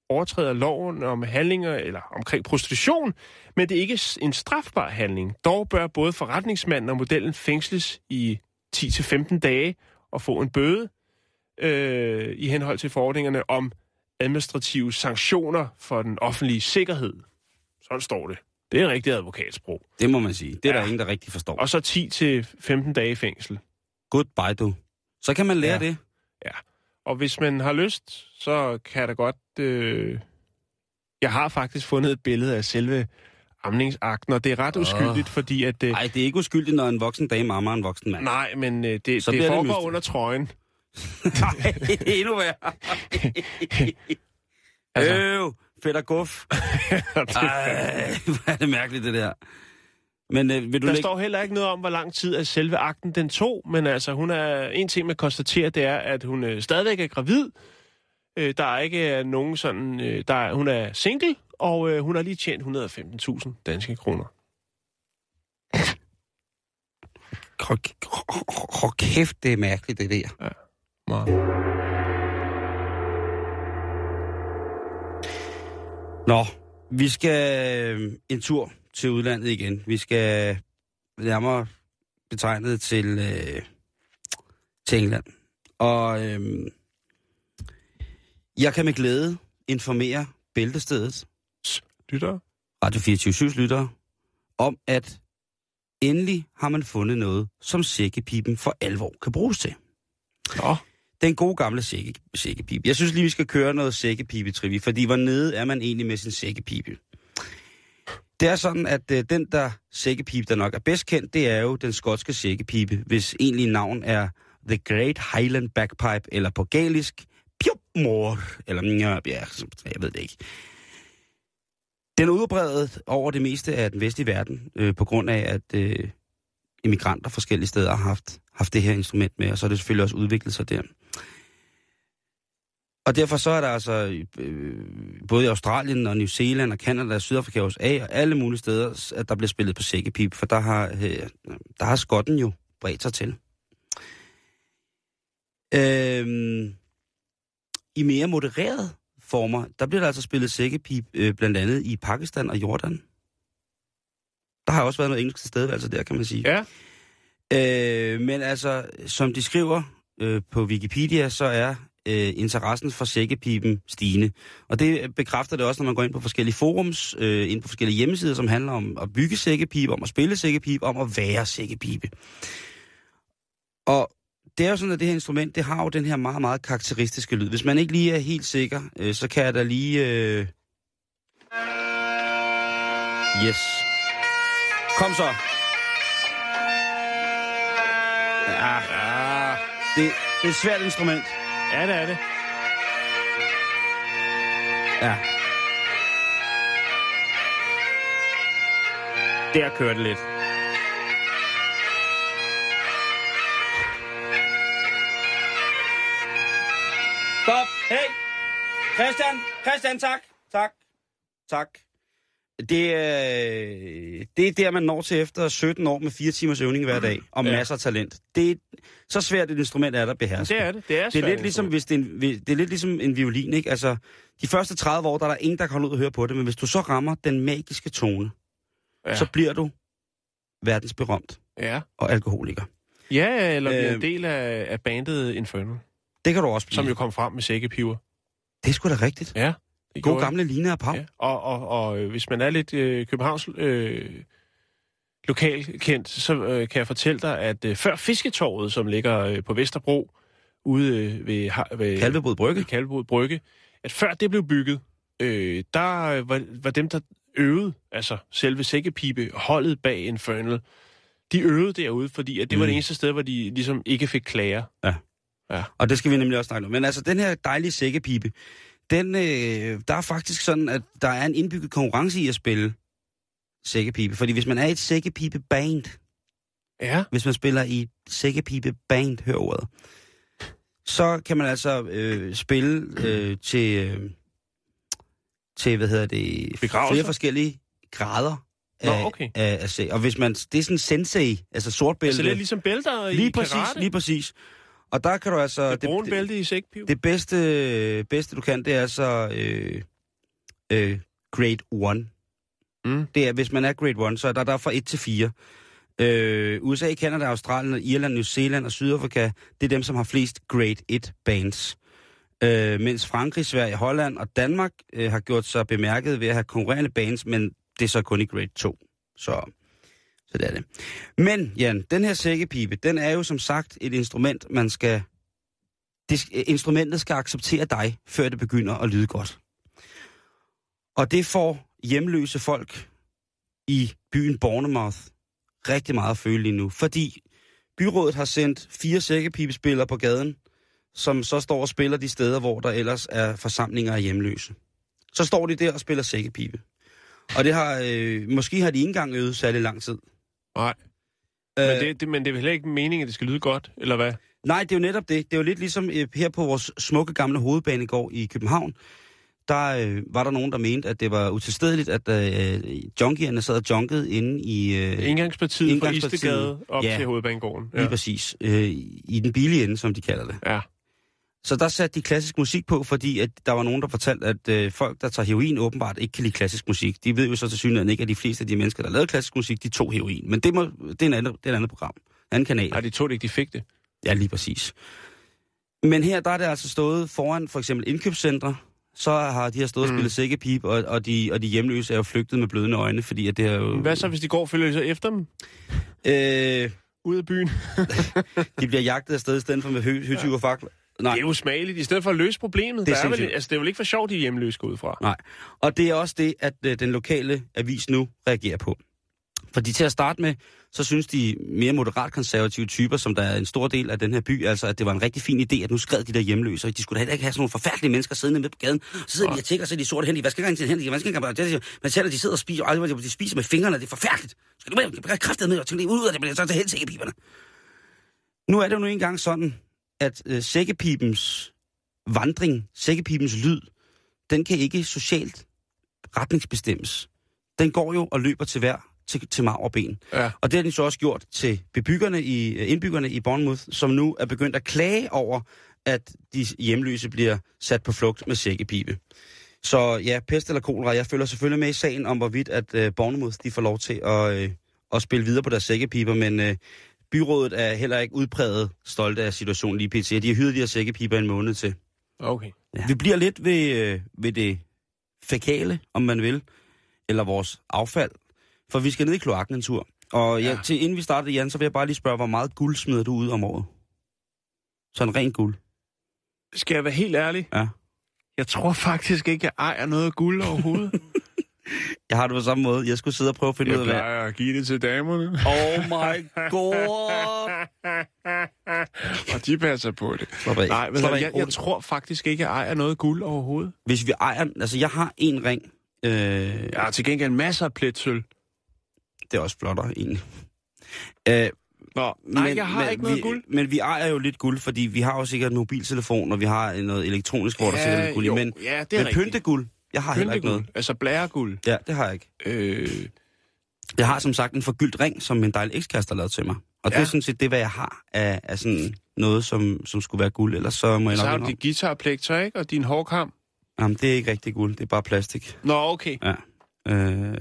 overtræder loven om handlinger eller omkring prostitution, men det er ikke en strafbar handling. Dog bør både forretningsmanden og modellen fængsles i 10-15 dage og få en bøde øh, i henhold til forordningerne om administrative sanktioner for den offentlige sikkerhed. Sådan står det. Det er rigtig advokatsprog. Det må man sige. Det er ja. Ja. der ingen, der rigtig forstår. Og så 10-15 dage i fængsel. Goodbye, du. Så kan man lære Ja. det. Og hvis man har lyst, så kan da godt... Øh... Jeg har faktisk fundet et billede af selve amningsakten, og det er ret Åh. uskyldigt, fordi at... Øh... Nej, det er ikke uskyldigt, når en voksen dame ammer en voksen mand. Nej, men øh, det, Så det det foregår mystisk. under trøjen. Nej, endnu værre. Altså- Øv, fedt og guf. Ej, hvor er det mærkeligt, det der. Men øh, vil du Der lægge... står heller ikke noget om, hvor lang tid at selve akten den tog, men altså, hun er, en ting, man konstaterer, det er, at hun øh, stadigvæk er gravid. Øh, der er ikke øh, nogen sådan... Øh, der er, hun er single, og øh, hun har lige tjent 115.000 danske kroner. Hold, kæft, det er mærkeligt, det der. Meget. Nå, vi skal øh, en tur til udlandet igen. Vi skal nærmere betegnet til, øh, til England. Og øh, jeg kan med glæde informere Bæltestedet, Lytter? Radio 24 lyttere, om at endelig har man fundet noget, som sækkepipen for alvor kan bruges til. Nå, den gode gamle sække, sækkepipe. Jeg synes lige, vi skal køre noget sækkepipe-trivi, fordi hvor nede er man egentlig med sin sækkepipe? Det er sådan, at øh, den der sækkepipe, der nok er bedst kendt, det er jo den skotske sækkepipe, hvis egentlige navn er The Great Highland Bagpipe, eller på galisk, Pjopmor, eller ja, jeg ved det ikke. Den er udbredet over det meste af den vestlige verden, øh, på grund af, at øh, immigranter forskellige steder har haft, haft det her instrument med, og så er det selvfølgelig også udviklet sig der. Og derfor så er der altså øh, både i Australien og New Zealand og Canada og Sydafrika og USA og alle mulige steder, at der bliver spillet på sækkepip, for der har, øh, der har skotten jo bredt sig til. Øhm, I mere modererede former, der bliver der altså spillet sækkepip, øh, blandt andet i Pakistan og Jordan. Der har også været noget engelsk tilstedeværelse der, kan man sige. Ja. Øh, men altså, som de skriver øh, på Wikipedia, så er øh, interessen for sækkepipen stigende. Og det bekræfter det også, når man går ind på forskellige forums, øh, ind på forskellige hjemmesider, som handler om at bygge sækkepipe, om at spille sækkepipe, om at være sækkepipe. Og det er jo sådan, at det her instrument, det har jo den her meget, meget karakteristiske lyd. Hvis man ikke lige er helt sikker, øh, så kan jeg da lige... Øh... Yes. Kom så. Ja, det, det er et svært instrument. ja det er det. Ja. Der kører det lidt. Stop! Hey! Christian! Christian, tak! Tak! Tak. Det, øh, det er der, man når til efter 17 år med fire timers øvning hver dag, og Ja. masser af talent. Det er, så svært et instrument er der at beherske. Det er det. Det er, Det er lidt ligesom, hvis det er, en, det er lidt ligesom en violin, ikke? Altså, de første 30 år, der er der ingen, der kan holde ud og høre på det, men hvis du så rammer den magiske tone, ja. så bliver du verdensberømt Ja. og alkoholiker. Ja, eller bliver Øh, en del af, af bandet Inferno, Det kan du også blive. som jo kom frem med sækkepiver. Det er sgu da rigtigt. Ja. Det God gjorde gamle Lina og Pau. Ja. Og, og, og øh, hvis man er lidt øh, Københavns øh, lokalkendt, så øh, kan jeg fortælle dig, at øh, før Fisketorvet, som ligger øh, på Vesterbro, ude øh, ved, har- ved Kalvebod Brygge. ved Kalvebod Brygge, at før det blev bygget, øh, der øh, var, var dem, der øvede, altså selve sækkepipe, holdet bag Infernal, de øvede derude, fordi at det mm. var Mm. det eneste sted, hvor de ligesom ikke fik klager. Og det skal vi nemlig også snakke om. Men altså, den her dejlige sækkepipe, den, øh, der er faktisk sådan, at der er en indbygget konkurrence i at spille sækkepipe. Fordi hvis man er et sækkepipe-band, Ja. hvis man spiller i sækkepipe-band, hør ordet, så kan man altså øh, spille øh, til, øh, til, hvad hedder det, Begravelser? flere forskellige grader Nå, af, okay. af, af sæ- Og hvis man, det er sådan en sensei, altså sortbælte. Altså lidt ligesom bælter lige i præcis, karate. lige præcis. Og der kan du altså... det brune bælte i sækkepive. det bedste, bedste du kan, det er så øh, øh, grade 1. Mm. Det er, hvis man er grade 1, så er der, der er fra 1 til 4. Øh, USA, Kanada, Australien, Irland, New Zealand og Sydafrika, det er dem, som har flest grade 1 bands. Øh, mens Frankrig, Sverige, Holland og Danmark øh, har gjort sig bemærket ved at have konkurrerende bands, men det er så kun i grade 2. Så, så det er det. Men, Jan, den her sækkepipe, den er jo som sagt et instrument, man skal... Det, øh, instrumentet skal acceptere dig, før det begynder at lyde godt. Og det får hjemløse folk i byen Bournemouth rigtig meget at føle lige nu. Fordi byrådet har sendt fire sækkepipespillere på gaden, som så står og spiller de steder, hvor der ellers er forsamlinger af hjemløse. Så står de der og spiller sækkepipe. Og det har, øh, måske har de ikke engang øvet særlig lang tid. Nej. Øh, Men det, det, men det er vel heller ikke meningen, at det skal lyde godt, eller hvad? Nej, det er jo netop det. Det er jo lidt ligesom øh, her på vores smukke gamle hovedbanegård i København. Der øh, var der nogen, der mente, at det var utilstedeligt, at øh, junkierne sad og junkede inde i... Øh, Indgangspartiet, Indgangspartiet. fra Istegade op Ja. til Hovedbanegården. Lige præcis. Øh, I den billige ende, som de kalder det. Ja. Så der satte de klassisk musik på, fordi at der var nogen, der fortalte, at øh, folk, der tager heroin, åbenbart ikke kan lide klassisk musik. De ved jo så til synligheden ikke, at de fleste af de mennesker, der lavede klassisk musik, de tog heroin. Men det, må, det, er, en anden, det er et andet program. En anden kanal. Nej, de tog det ikke, de fik det. Ja, lige præcis. Men her, der er det altså stået foran for eksempel indkøbscentre, så har de her stået og Mm. spillet sækkepip, og, og, de, og de hjemløse er jo flygtet med blødende øjne, fordi at det er jo... Hvad så, hvis de går og følger så efter dem? Øh, Ud af byen? de bliver jagtet afsted i stedet for med hø- høtyv og fakler. Nej, Det er jo smageligt. I stedet for at løse problemet. Det er der er vel, altså, det er vel ikke for sjovt, de hjemløse går ud fra. nej. Og det er også det, at øh, den lokale avis nu reagerer på. Fordi til at starte med, så synes de mere moderat konservative typer, som der er en stor del af den her by, altså at det var en rigtig fin idé, at nu skred de der hjemløse, og de skulle da heller ikke have sådan nogle forfærdelige mennesker siddende med på gaden. Så sidder de og tækker sig de sorte hænder, de vasker gang til hænder, de vasker gang til man at de sidder og spiser, og de spiser med fingrene, det er forfærdeligt. Skal du med, kræftet med, og tænke ud af det, men så til helst ikke piberne. Nu er det jo nu engang sådan, at øh, sækkepipens vandring, sækkepipens lyd, den kan ikke socialt retningsbestemmes. Den går jo og løber til hver til, til marv og ben. Ja. Og det har de så også gjort til bebyggerne i, øh, indbyggerne i Bournemouth, som nu er begyndt at klage over, at de hjemløse bliver sat på flugt med sækkepibe. Så ja, pest eller kolera, jeg følger selvfølgelig med i sagen om, hvorvidt at øh, Bournemouth de får lov til at, øh, at spille videre på deres sækkepiber, men øh, byrådet er heller ikke udpræget stolte af situationen lige pt. De har hyret de her sækkepiber en måned til. Okay. Ja. Vi bliver lidt ved, øh, ved det fækale, om man vil, eller vores affald, for vi skal ned i kloakken en tur. Og ja, Ja. til inden vi starter, Jan, så vil jeg bare lige spørge, hvor meget guld smider du ud om året? Sådan ren guld. Skal jeg være helt ærlig? Ja. Jeg tror faktisk ikke, jeg ejer noget guld overhovedet. Jeg har det på samme måde. Jeg skulle sidde og prøve at finde ud jeg af, hvad... plejer at give det til damerne. Oh my god! Og de passer på det. Slap af. Nej, men Slap af. jeg, jeg tror faktisk ikke, jeg ejer noget guld overhovedet. Hvis vi ejer... Altså, jeg har en ring. Øh, Jeg har til gengæld masser af pletsøl. Det er også flottere, egentlig. Øh, Nå, nej, jeg har ikke noget vi, guld. Men vi ejer jo lidt guld, fordi vi har jo sikkert en mobiltelefon, og vi har noget elektronisk, hvor der sikkert er guld i. jo, Men, ja, det er men rigtigt. pynteguld, jeg har heller ikke noget. Altså blæreguld. Ja, det har jeg ikke. Øh, Jeg har som sagt en forgyldt ring, som min dejlige ekskæreste har lavet til mig. Og ja. det er sådan set det, hvad jeg har af, af sådan noget, som, som skulle være guld. Ellers så må jeg så nok har du dit guitarplekter, ikke? Og din hårkam. Jamen, det er ikke rigtig guld, det er bare plastik. Nå, okay. Ja. Øh... Men,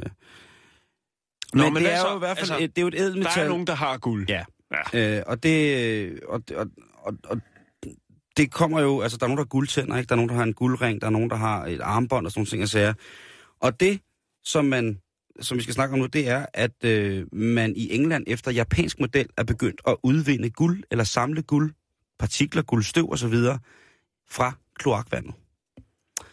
Nå, men men det hvad er så? jo i hvert fald, Altså, altså, det er jo et Der ædelmetal. er nogen, der har guld. Ja. Ja. Øh, og det... Og, og, og, og, det kommer jo... Altså, der er nogen, der har guldtænder, ikke? Der er nogen, der har en guldring, der er nogen, der har et armbånd og sådan nogle ting og sager. Og det, som man som vi skal snakke om nu, det er, at øh, man i England efter japansk model er begyndt at udvinde guld, eller samle guld, partikler, guldstøv osv. fra kloakvandet.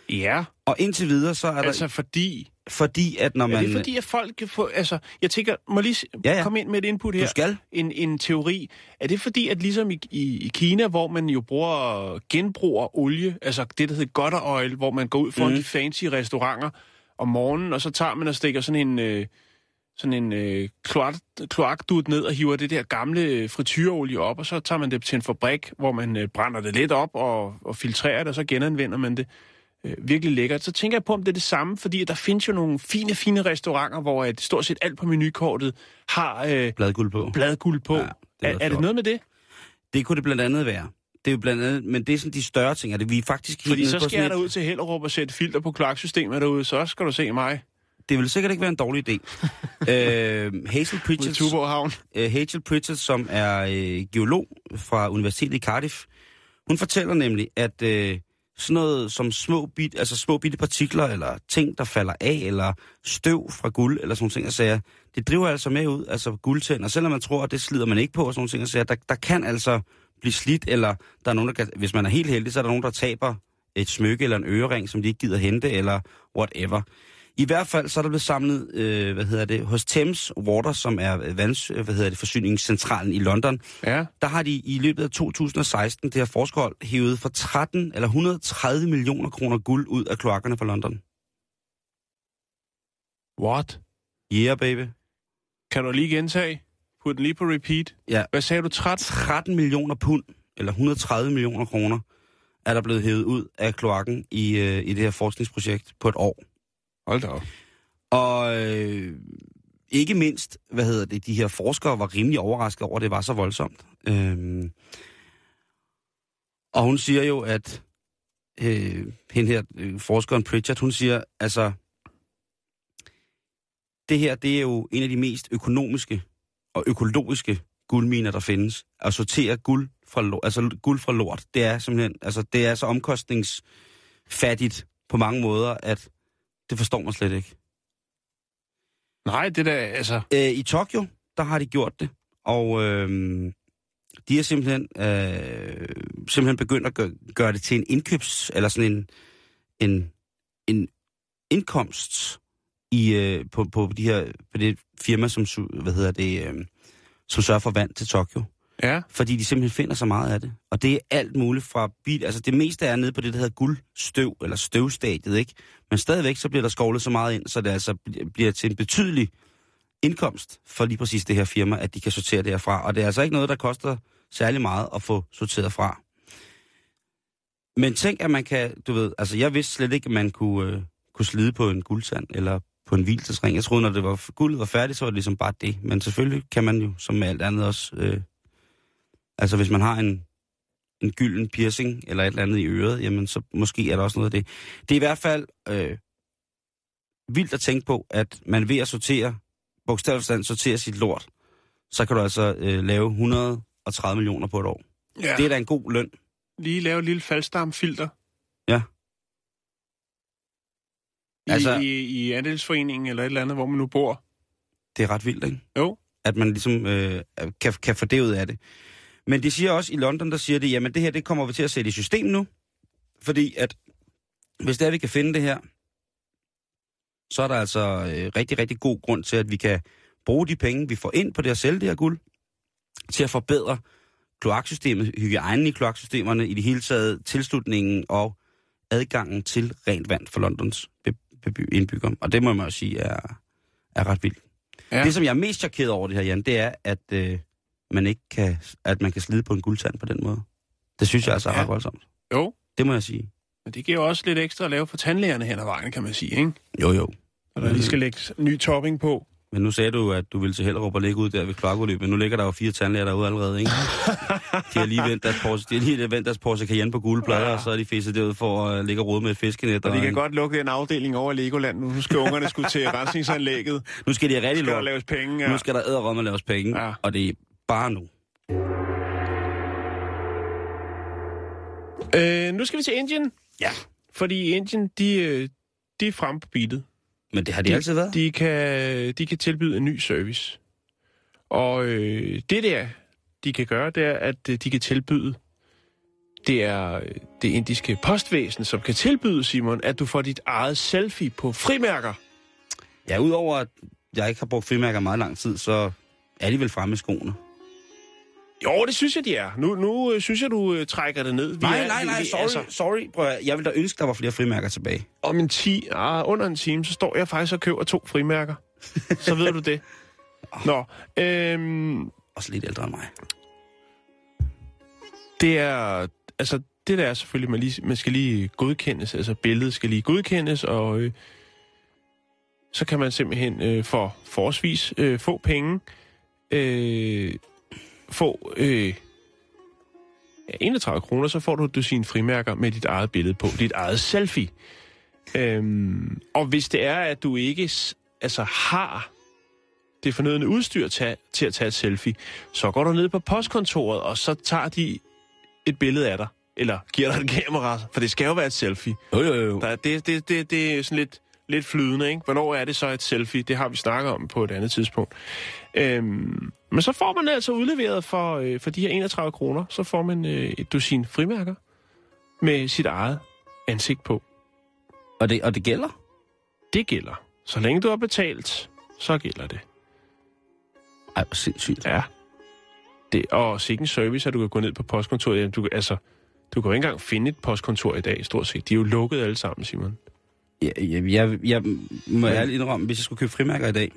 Ja, Og indtil videre, så er der... altså fordi... fordi at når Er man... det fordi, at folk kan få... Altså, jeg tænker, må lige Ja, ja. komme ind med et input her? Du skal. En, en teori. Er det fordi, at ligesom i, i, i Kina, hvor man jo bruger genbruger olie, altså det, der hedder gutter oil, hvor man går ud Mhm. mm. de fancy restauranter om morgenen, og så tager man og stikker sådan en... Øh, sådan en øh, kloak, kloakdut ned og hiver det der gamle frityreolie op, og så tager man det til en fabrik, hvor man øh, brænder det lidt op og, og filtrerer det, og så genanvender man det. Øh, virkelig lækkert. Så tænker jeg på, om det er det samme, fordi der findes jo nogle fine, fine restauranter, hvor at stort set alt på menukortet har øh, Bladguld på. bladguld på. Ja, det er er, er det noget med det? Det kunne det blandt andet være. Det er jo blandt andet, men det er sådan de større ting, er det vi er faktisk Fordi så skal jeg derud til Hellerup og sætte filter på kloaksystemet derude, så skal du se mig Det vil sikkert ikke være en dårlig idé. øh, Hazel Pritchard, Tuborg Havn. øh, Hazel Pritchard, som er øh, geolog fra Universitetet i Cardiff, hun fortæller nemlig, at øh, sådan noget som små, bit, altså små bitte partikler, eller ting, der falder af, eller støv fra guld, eller sådan ting, og sager, det driver altså med ud, altså guldtænder. Selvom man tror, at det slider man ikke på, og sådan ting, og sager, der, der kan altså blive slidt, eller der er nogen, der kan, hvis man er helt heldig, så er der nogen, der taber et smykke eller en ørering, som de ikke gider hente, eller whatever. I hvert fald så er der blevet samlet, øh, hvad hedder det, hos Thames Water, som er vands, øh, hvad hedder det, forsyningscentralen i London. Ja. Der har de i løbet af 2016, det her forskerhold, hævet for 13 eller 130 millioner kroner guld ud af kloakkerne fra London. What? Yeah, baby. Kan du lige gentage? Put den lige på repeat. Ja. Hvad sagde du? 13? 13 millioner pund, eller 130 millioner kroner, er der blevet hævet ud af kloakken i, øh, i det her forskningsprojekt på et år. Hold da op. Og øh, ikke mindst, hvad hedder det, de her forskere var rimelig overrasket over, at det var så voldsomt. Øh, og hun siger jo, at øh, hende her, øh, forskeren Pritchard, hun siger, altså, det her, det er jo en af de mest økonomiske og økologiske guldminer, der findes. At sortere guld fra, altså guld fra lort, det er simpelthen, altså det er så omkostningsfattigt på mange måder, at det forstår man slet ikke. Nej, det der, altså... Øh, I Tokyo, der har de gjort det, og øh, de har simpelthen, øh, simpelthen begyndt at gøre, gøre det til en indkøbs, eller sådan en, en, en indkomst i, øh, på, på, de her, på det firma, som, hvad hedder det, øh, som sørger for vand til Tokyo. Ja. Fordi de simpelthen finder så meget af det. Og det er alt muligt fra bil. Altså det meste er nede på det, der hedder guldstøv, eller støvstadiet, ikke? Men stadigvæk så bliver der skovlet så meget ind, så det altså bliver til en betydelig indkomst for lige præcis det her firma, at de kan sortere det herfra. Og det er altså ikke noget, der koster særlig meget at få sorteret fra. Men tænk, at man kan, du ved, altså jeg vidste slet ikke, at man kunne, øh, kunne slide på en guldsand, eller på en hvilesring. Jeg troede, når det var, guldet var færdigt, så var det ligesom bare det. Men selvfølgelig kan man jo, som med alt andet også, øh, altså hvis man har en, en gylden piercing eller et eller andet i øret, jamen så måske er der også noget af det. Det er i hvert fald øh, vildt at tænke på, at man ved at sortere, bogstaveligt forstand sortere sit lort, så kan du altså øh, lave 130 millioner på et år. Ja. Det er da en god løn. Lige lave et lille faldstamfilter Ja. i, altså... i, i andelsforeningen eller et eller andet, hvor man nu bor. Det er ret vildt, ikke? Jo. At man ligesom øh, kan, kan få det ud af det. Men de siger også i London, der siger de, jamen det her, det kommer vi til at sætte i system nu. Fordi at, hvis det er, vi kan finde det her, så er der altså øh, rigtig, rigtig god grund til, at vi kan bruge de penge, vi får ind på det at sælge det her guld, til at forbedre kloaksystemet, hygiejnen i kloaksystemerne, i det hele taget tilslutningen og adgangen til rent vand for Londons indbyggere. Og det må man jo sige er, er ret vildt. Ja. Det, som jeg er mest chokeret over det her, Jan, det er, at, øh, man ikke kan, at man kan slide på en guldtand på den måde. Det synes jeg altså er Ja. ret voldsomt. Jo, Det må jeg sige. men det giver også lidt ekstra at lave for tandlægerne hen ad vejen, kan man sige, ikke? Jo, jo. Og der lige skal lægge ny topping på. Men nu sagde du, at du ville til Hellerup og ligge ud der ved kloakudløb, men nu ligger der jo fire tandlæger derude allerede, ikke? De har lige vendt deres Porsche, de har lige vendt deres Porsche Cayenne på gule plader, Ja. og så er de fæstet derud for at ligge og rode med et fiskenet. Og de kan en- godt lukke den afdeling over i Legoland nu. Nu skal ungerne skulle til rensningsanlægget. Nu skal de have Nu rigtig skal der lort. laves penge. Ja. Nu skal der æderrømme laves penge, Ja. og det bare nu. Øh, nu skal vi til Indien. Ja. Fordi Indien, de, øh, de er frem på beatet. Men det har de, altid været. De kan, de kan tilbyde en ny service. Og øh, det der, de kan gøre, det er, at øh, de kan tilbyde, det er øh, det indiske postvæsen, som kan tilbyde, Simon, at du får dit eget selfie på frimærker. Ja, udover at jeg ikke har brugt frimærker meget lang tid, så er de vel fremme i skoene. Jo, det synes jeg, de er. Nu, nu øh, synes jeg, du øh, trækker det ned. Vi Nej, er, nej, nej, vi- sorry, Altså, sorry. Prøv at, jeg vil da ønske, der var flere frimærker tilbage. om en ti, ah, under en time, så står jeg faktisk og køber to frimærker. så ved du det. Nå, øhm, Også lidt ældre end mig. det er, altså, det der er selvfølgelig, man, lige, man skal lige godkendes, altså billedet skal lige godkendes, og øh, så kan man simpelthen øh, for forholdsvis øh, få penge øh, få øh, ja, 31 kroner, så får du, du sine frimærker med dit eget billede på, dit eget selfie. Øhm, og hvis det er, at du ikke altså har det fornødende udstyr til, til at tage et selfie, så går du ned på postkontoret, og så tager de et billede af dig. Eller giver dig et kamera, for det skal jo være et selfie. Jo, jo, jo. Der, er- det, det, det, det er sådan lidt, lidt flydende, ikke? Hvornår er det så et selfie? Det har vi snakket om på et andet tidspunkt. Øhm, men så får man altså udleveret for, øh, for de her 31 kroner, så får man øh, et dusin frimærker med sit eget ansigt på. Og det, og det gælder? Det gælder. Så længe du har betalt, så gælder det. Ej, hvor sindssygt. Ja. Det, og sikken service, at du kan gå ned på postkontoret. Jamen, Du, kan- altså, du kan jo ikke engang finde et postkontor i dag, stort set. De er jo lukket alle sammen, Simon. Jeg, jeg, jeg, jeg må ærligt indrømme, hvis jeg skulle købe frimærker i dag,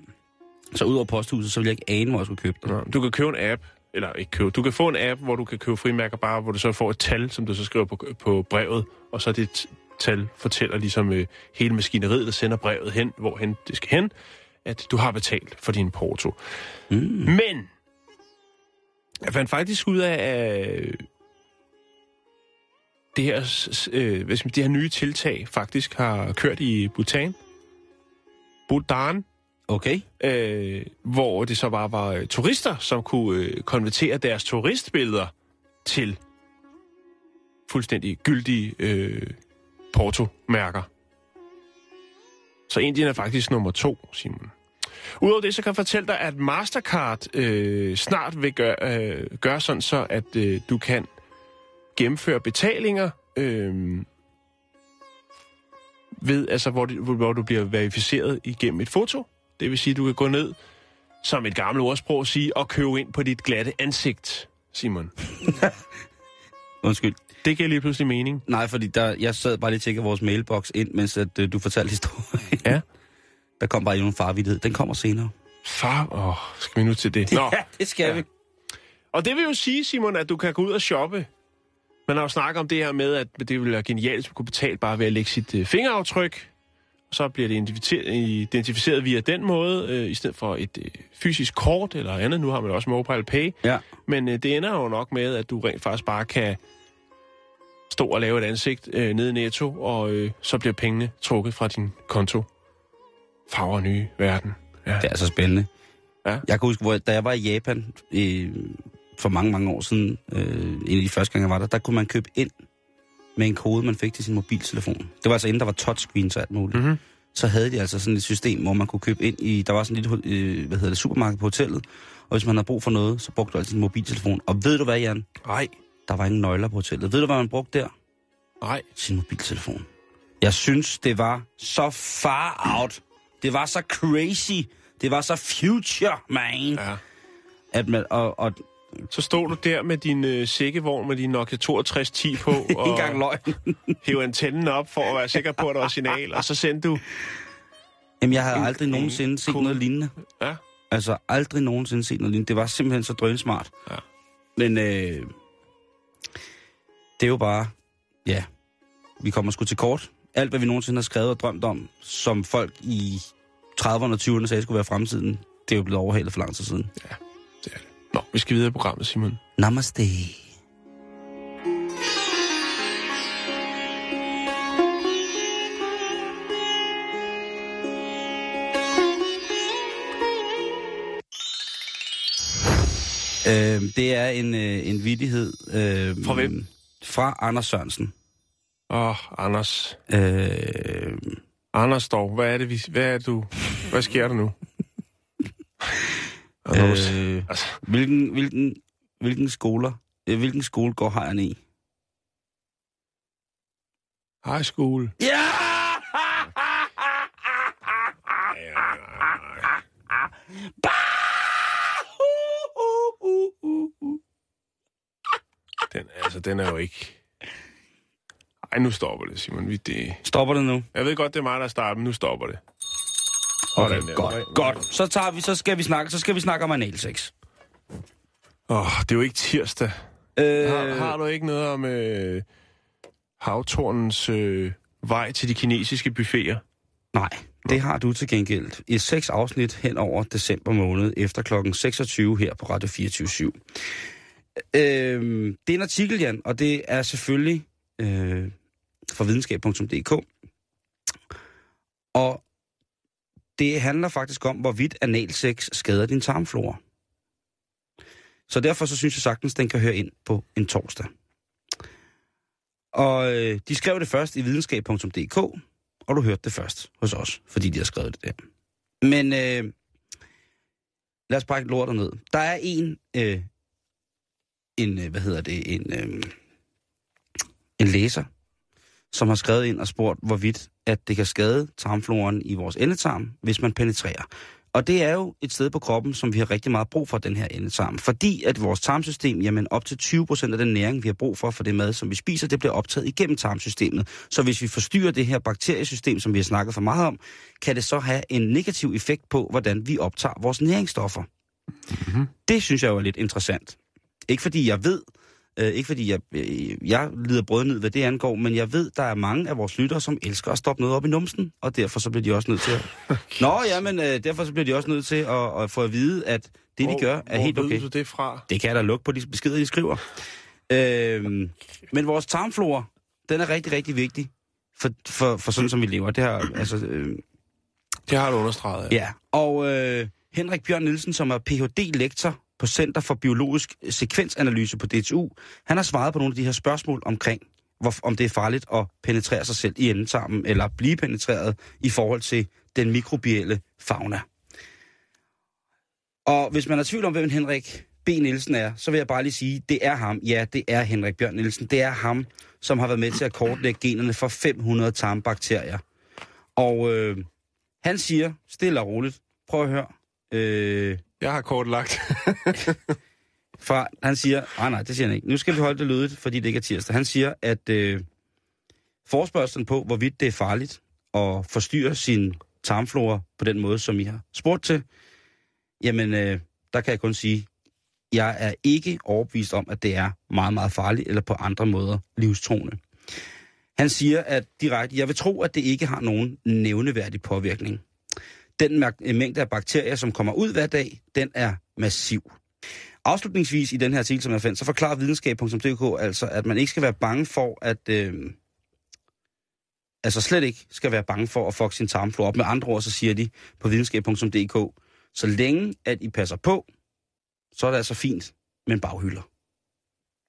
så ud over posthuset, så ville jeg ikke ane, hvor jeg skulle købe det. Du kan købe en app, eller ikke købe, du kan få en app, hvor du kan købe frimærker bare, hvor du så får et tal, som du så skriver på, på brevet, og så det tal fortæller ligesom øh, hele maskineriet, der sender brevet hen, hvorhen det skal hen, at du har betalt for din porto. Mm. Men, jeg fandt faktisk ud af, at det her, øh, hvis man- det her nye tiltag faktisk har kørt i Bhutan. Bhutan, Okay. øh, hvor det så bare var øh, turister, som kunne øh, konvertere deres turistbilleder til fuldstændig gyldige øh, portomærker. Så Indien er faktisk nummer to, Simon. Udover det, så kan jeg fortælle dig, at Mastercard øh, snart vil gøre, øh, gøre sådan så, at øh, du kan gennemføre betalinger øh, ved, altså, hvor, det, hvor du bliver verificeret igennem et foto. Det vil sige, at du kan gå ned, som et gammelt ordsprog siger, og købe ind på dit glatte ansigt, Simon. Undskyld. Det giver lige pludselig mening. Nej, fordi der, jeg sad bare lige og tjekkede vores mailbox ind, mens at, øh, du fortalte historien. Ja. Der kom bare endnu en farvidighed. Den kommer senere. Far, åh, skal vi nu til det? Nå. det skal Ja. vi. Og det vil jo sige, Simon, at du kan gå ud og shoppe. Man har jo snakket om det her med, at det ville være genialt, hvis man kunne betale bare ved at lægge sit øh, fingeraftryk. Så bliver det identificeret, via den måde, øh, i stedet for et øh, fysisk kort eller andet. Nu har man også mobile pay. Ja. Men øh, det ender jo nok med, at du rent faktisk bare kan stå og lave et ansigt øh, nede i Netto, og øh, så bliver pengene trukket fra din konto. Farver nye verden. Ja. Det er så spændende. Ja. Jeg kan huske, hvor, da jeg var i Japan øh, for mange, mange år siden, øh, en af de første gange, jeg var der, der kunne man købe ind med en kode, man fik til sin mobiltelefon. Det var altså inden der var touchscreens og alt muligt. Mhm. Så havde de altså sådan et system, hvor man kunne købe ind i, der var sådan et lille, øh, hvad hedder det, supermarked på hotellet, og hvis man havde brug for noget, så brugte du altid sin mobiltelefon. Og ved du hvad, Jan? Nej, Der var ingen nøgler på hotellet. Ved du, hvad man brugte der? nej. sin mobiltelefon. Jeg synes, det var så far out. Det var så crazy. Det var så future, man. Ja. At man, og, og Så stod du der med din øh, sækkevogn med din Nokia 6210 på, og engang løgn. hæve antennen op for at være sikker på, at der var signal, og så sendte du... Jamen, jeg havde En- aldrig en nogensinde set kode. noget lignende. Ja, Altså, aldrig nogensinde set noget lignende. Det var simpelthen så drønsmart. Ja. Men øh, det er jo bare, ja, vi kommer sgu til kort. Alt, hvad vi nogensinde har skrevet og drømt om, som folk i 30'erne og 20'erne sagde skulle være fremtiden, det er jo blevet overhalet for lang tid siden. det. Nå, vi skal videre i programmet, Simon. Namaste. Øh, det er en, øh, en vidighed. Øh, Fra hvem? Fra Anders Sørensen. Åh, oh, Anders. Øh, Anders dog, hvad er det, vi... Hvad er du... Hvad sker der nu? Anders. øh, Altså, hvilken, hvilken, hvilken skoler, øh, hvilken skole går hejren i? high school. Ja! Den, altså, den er jo ikke... Ej, nu stopper det, Simon. Vi, det... Stopper det nu? Jeg ved godt, det er mig, der starter, men nu stopper det. Okay, der. godt, godt. Så tager vi, så skal vi snakke, så skal vi snakke om analsex. Åh, oh, det er jo ikke tirsdag. Øh, Har, har du ikke noget om øh, havtornens øh, vej til de kinesiske buffeter? Nej, det har du til gengæld. I seks afsnit hen over december måned efter klokken 26 her på Radio 24 øh, Det er en artikel, Jan, og det er selvfølgelig øh, fra videnskab.dk. Og det handler faktisk om, hvorvidt analsex skader din tarmflora. Så derfor så synes jeg sagtens, den kan høre ind på en torsdag. Og øh, de skrev det først i videnskab.dk, og du hørte det først hos os, fordi de har skrevet det der. Men øh, lad os brække lortet ned. Der er en, øh, en øh, hvad hedder det, en, øh, en læser, som har skrevet ind og spurgt, hvorvidt at det kan skade tarmfloren i vores endetarm, hvis man penetrerer. Og det er jo et sted på kroppen, som vi har rigtig meget brug for, den her endetarm. Fordi at vores tarmsystem, jamen op til 20% af den næring, vi har brug for for det mad, som vi spiser, det bliver optaget igennem tarmsystemet. Så hvis vi forstyrrer det her bakteriesystem, som vi har snakket for meget om, kan det så have en negativ effekt på, hvordan vi optager vores næringsstoffer. Mm-hmm. Det synes jeg jo er lidt interessant. Ikke fordi jeg ved, øh, ikke fordi jeg, øh, jeg lider brødnid, hvad det angår, men jeg ved, der er mange af vores lyttere, som elsker at stoppe noget op i numsen, og derfor så bliver de også nødt til at... Nå, ja, men øh, derfor så bliver de også nødt til at, at få at vide, at det, de gør, er hvor helt okay. ved du det fra? Det kan jeg da lukke på de beskeder, de skriver. Øhm, men vores tarmflora, den er rigtig, rigtig vigtig for, for, for sådan, som vi lever. Det har, altså, øh, Det har du understreget. ja. Og øh, Henrik Bjørn Nielsen, som er Ph.D.-lektor på Center for Biologisk Sekvensanalyse på DTU, han har svaret på nogle af de her spørgsmål omkring, hvor, om det er farligt at penetrere sig selv i endetarmen, eller blive penetreret i forhold til den mikrobielle fauna. Og hvis man er i tvivl om, hvem Henrik B. Nielsen er, så vil jeg bare lige sige, det er ham. Ja, det er Henrik Bjørn Nielsen. Det er ham, som har været med til at kortlægge generne for 500 tarmbakterier. Og øh, han siger, stille og roligt, prøv at høre, øh, jeg har kortlagt. fra, han siger, nej nej, det siger han ikke. Nu skal vi holde det lødigt, fordi det ikke er tirsdag. Han siger, at øh, forspørgselen på, hvorvidt det er farligt at forstyrre sin tarmflora på den måde, som I har spurgt til, jamen, øh, der kan jeg kun sige, jeg er ikke overbevist om, at det er meget, meget farligt, eller på andre måder livstruende. Han siger, at direkte, jeg vil tro, at det ikke har nogen nævneværdig påvirkning. Den mæ- mængde af bakterier, som kommer ud hver dag, den er massiv. afslutningsvis i den her artikel, som jeg fandt, så forklarer videnskab.dk altså, at man ikke skal være bange for, at... Øh, altså slet ikke skal være bange for at fuck sin tarmflora op. Med andre ord, så siger de på videnskab.dk, så længe at I passer på, så er det altså fint med en baghylder.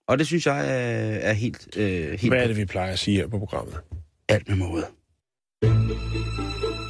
Og det synes jeg er, er helt, øh, helt... Hvad er det, vi plejer at sige her på programmet? Alt med måde.